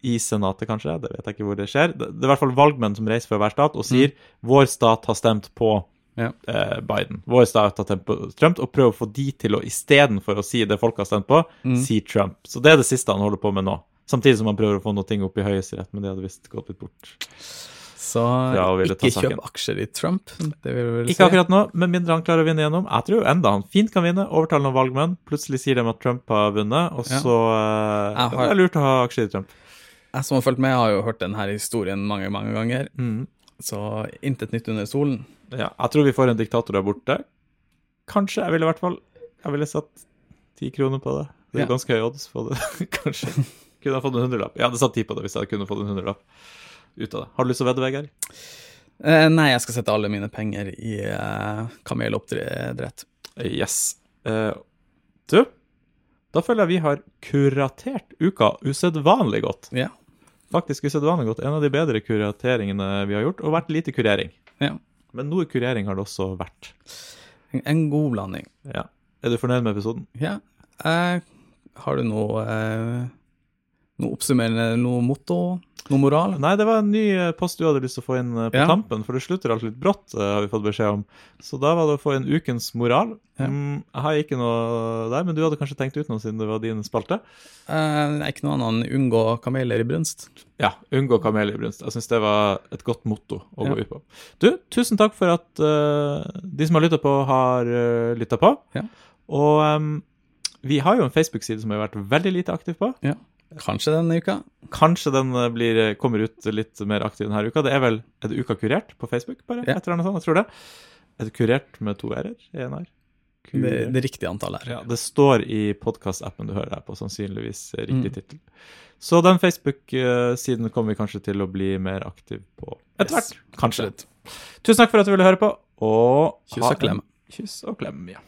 i Senatet, kanskje, det vet jeg ikke hvor det skjer. Det er i hvert fall valgmenn som reiser fra hver stat og sier vår stat har stemt på Ja. eh, Biden. Vår har stemt på Trump, og prøver å få de til å istedenfor å si det folk har stemt på, Mm. si Trump. Så det er det siste han holder på med nå. Samtidig som han prøver å få noe ting opp i Høyesterett, men det hadde visst gått litt bort. Så ikke kjøp aksjer i Trump. Det vil vel Ikke si. akkurat nå, med mindre han klarer å vinne gjennom. Jeg tror enda han fint kan vinne, overtale noen valgmenn. Plutselig sier de at Trump har vunnet, og Ja. så eh, har- Det er lurt å ha aksjer i Trump. Jeg som har fulgt med, har jo hørt denne historien mange, mange ganger. Mm. Så intet nytt under solen. Ja, jeg tror vi får en diktator der borte. Kanskje. Jeg ville i hvert fall Jeg ville satt ti kroner på det. Det er Ja. ganske høy odds på det. [LAUGHS] Kanskje. Kunne jeg fått en hundrelapp. Jeg hadde satt ti på det hvis jeg kunne fått en hundrelapp ut av det. Har du lyst til å vedde, Vegard? Eh, nei, jeg skal sette alle mine penger i eh, kameloppdrett. Yes. Eh, Du, da føler jeg vi har kuratert uka usedvanlig godt. Ja. Faktisk usedvanlig godt. En av de bedre kurateringene vi har gjort, og vært lite kurering. ja. Men noe kurering har det også vært. En, en god blanding. Ja. Er du fornøyd med episoden? Ja. Eh, har du noe eh, Noe oppsummerende, noe motto? Noe moral? Nei, det var en ny eh, post du hadde lyst til å få inn eh, på Ja. tampen, for det slutter alltid litt brått, eh, har vi fått beskjed om. Så da var det å få inn ukens moral. Ja. Mm, jeg har ikke noe der, men du hadde kanskje tenkt ut noe siden det var din spalte? Eh, nei, ikke noe annet enn unngå kameler i brunst. Ja, unngå kameler i brunst. Jeg syns det var et godt motto å Ja. gå ut på. Du, tusen takk for at uh, de som har lytta på, har uh, lytta på. Ja. Og um, vi har jo en Facebook-side som vi har vært veldig lite aktiv på. Ja. Kanskje denne uka. Kanskje den eh, blir, kommer ut litt mer aktiv denne uka. Det er vel Er det Uka kurert på Facebook, bare? Ja. Et eller annet sånt, jeg tror det. Er det kurert med to r-er? En r? Det, det riktige antallet her. Ja, det står i podkastappen du hører her på, sannsynligvis eh, riktig Mm. tittel. Så den Facebook-siden kommer vi kanskje til å bli mer aktiv på etter hvert. Kanskje. Absolutt. Tusen takk for at du ville høre på, og Kyss og klem. Kyss og klem, ja.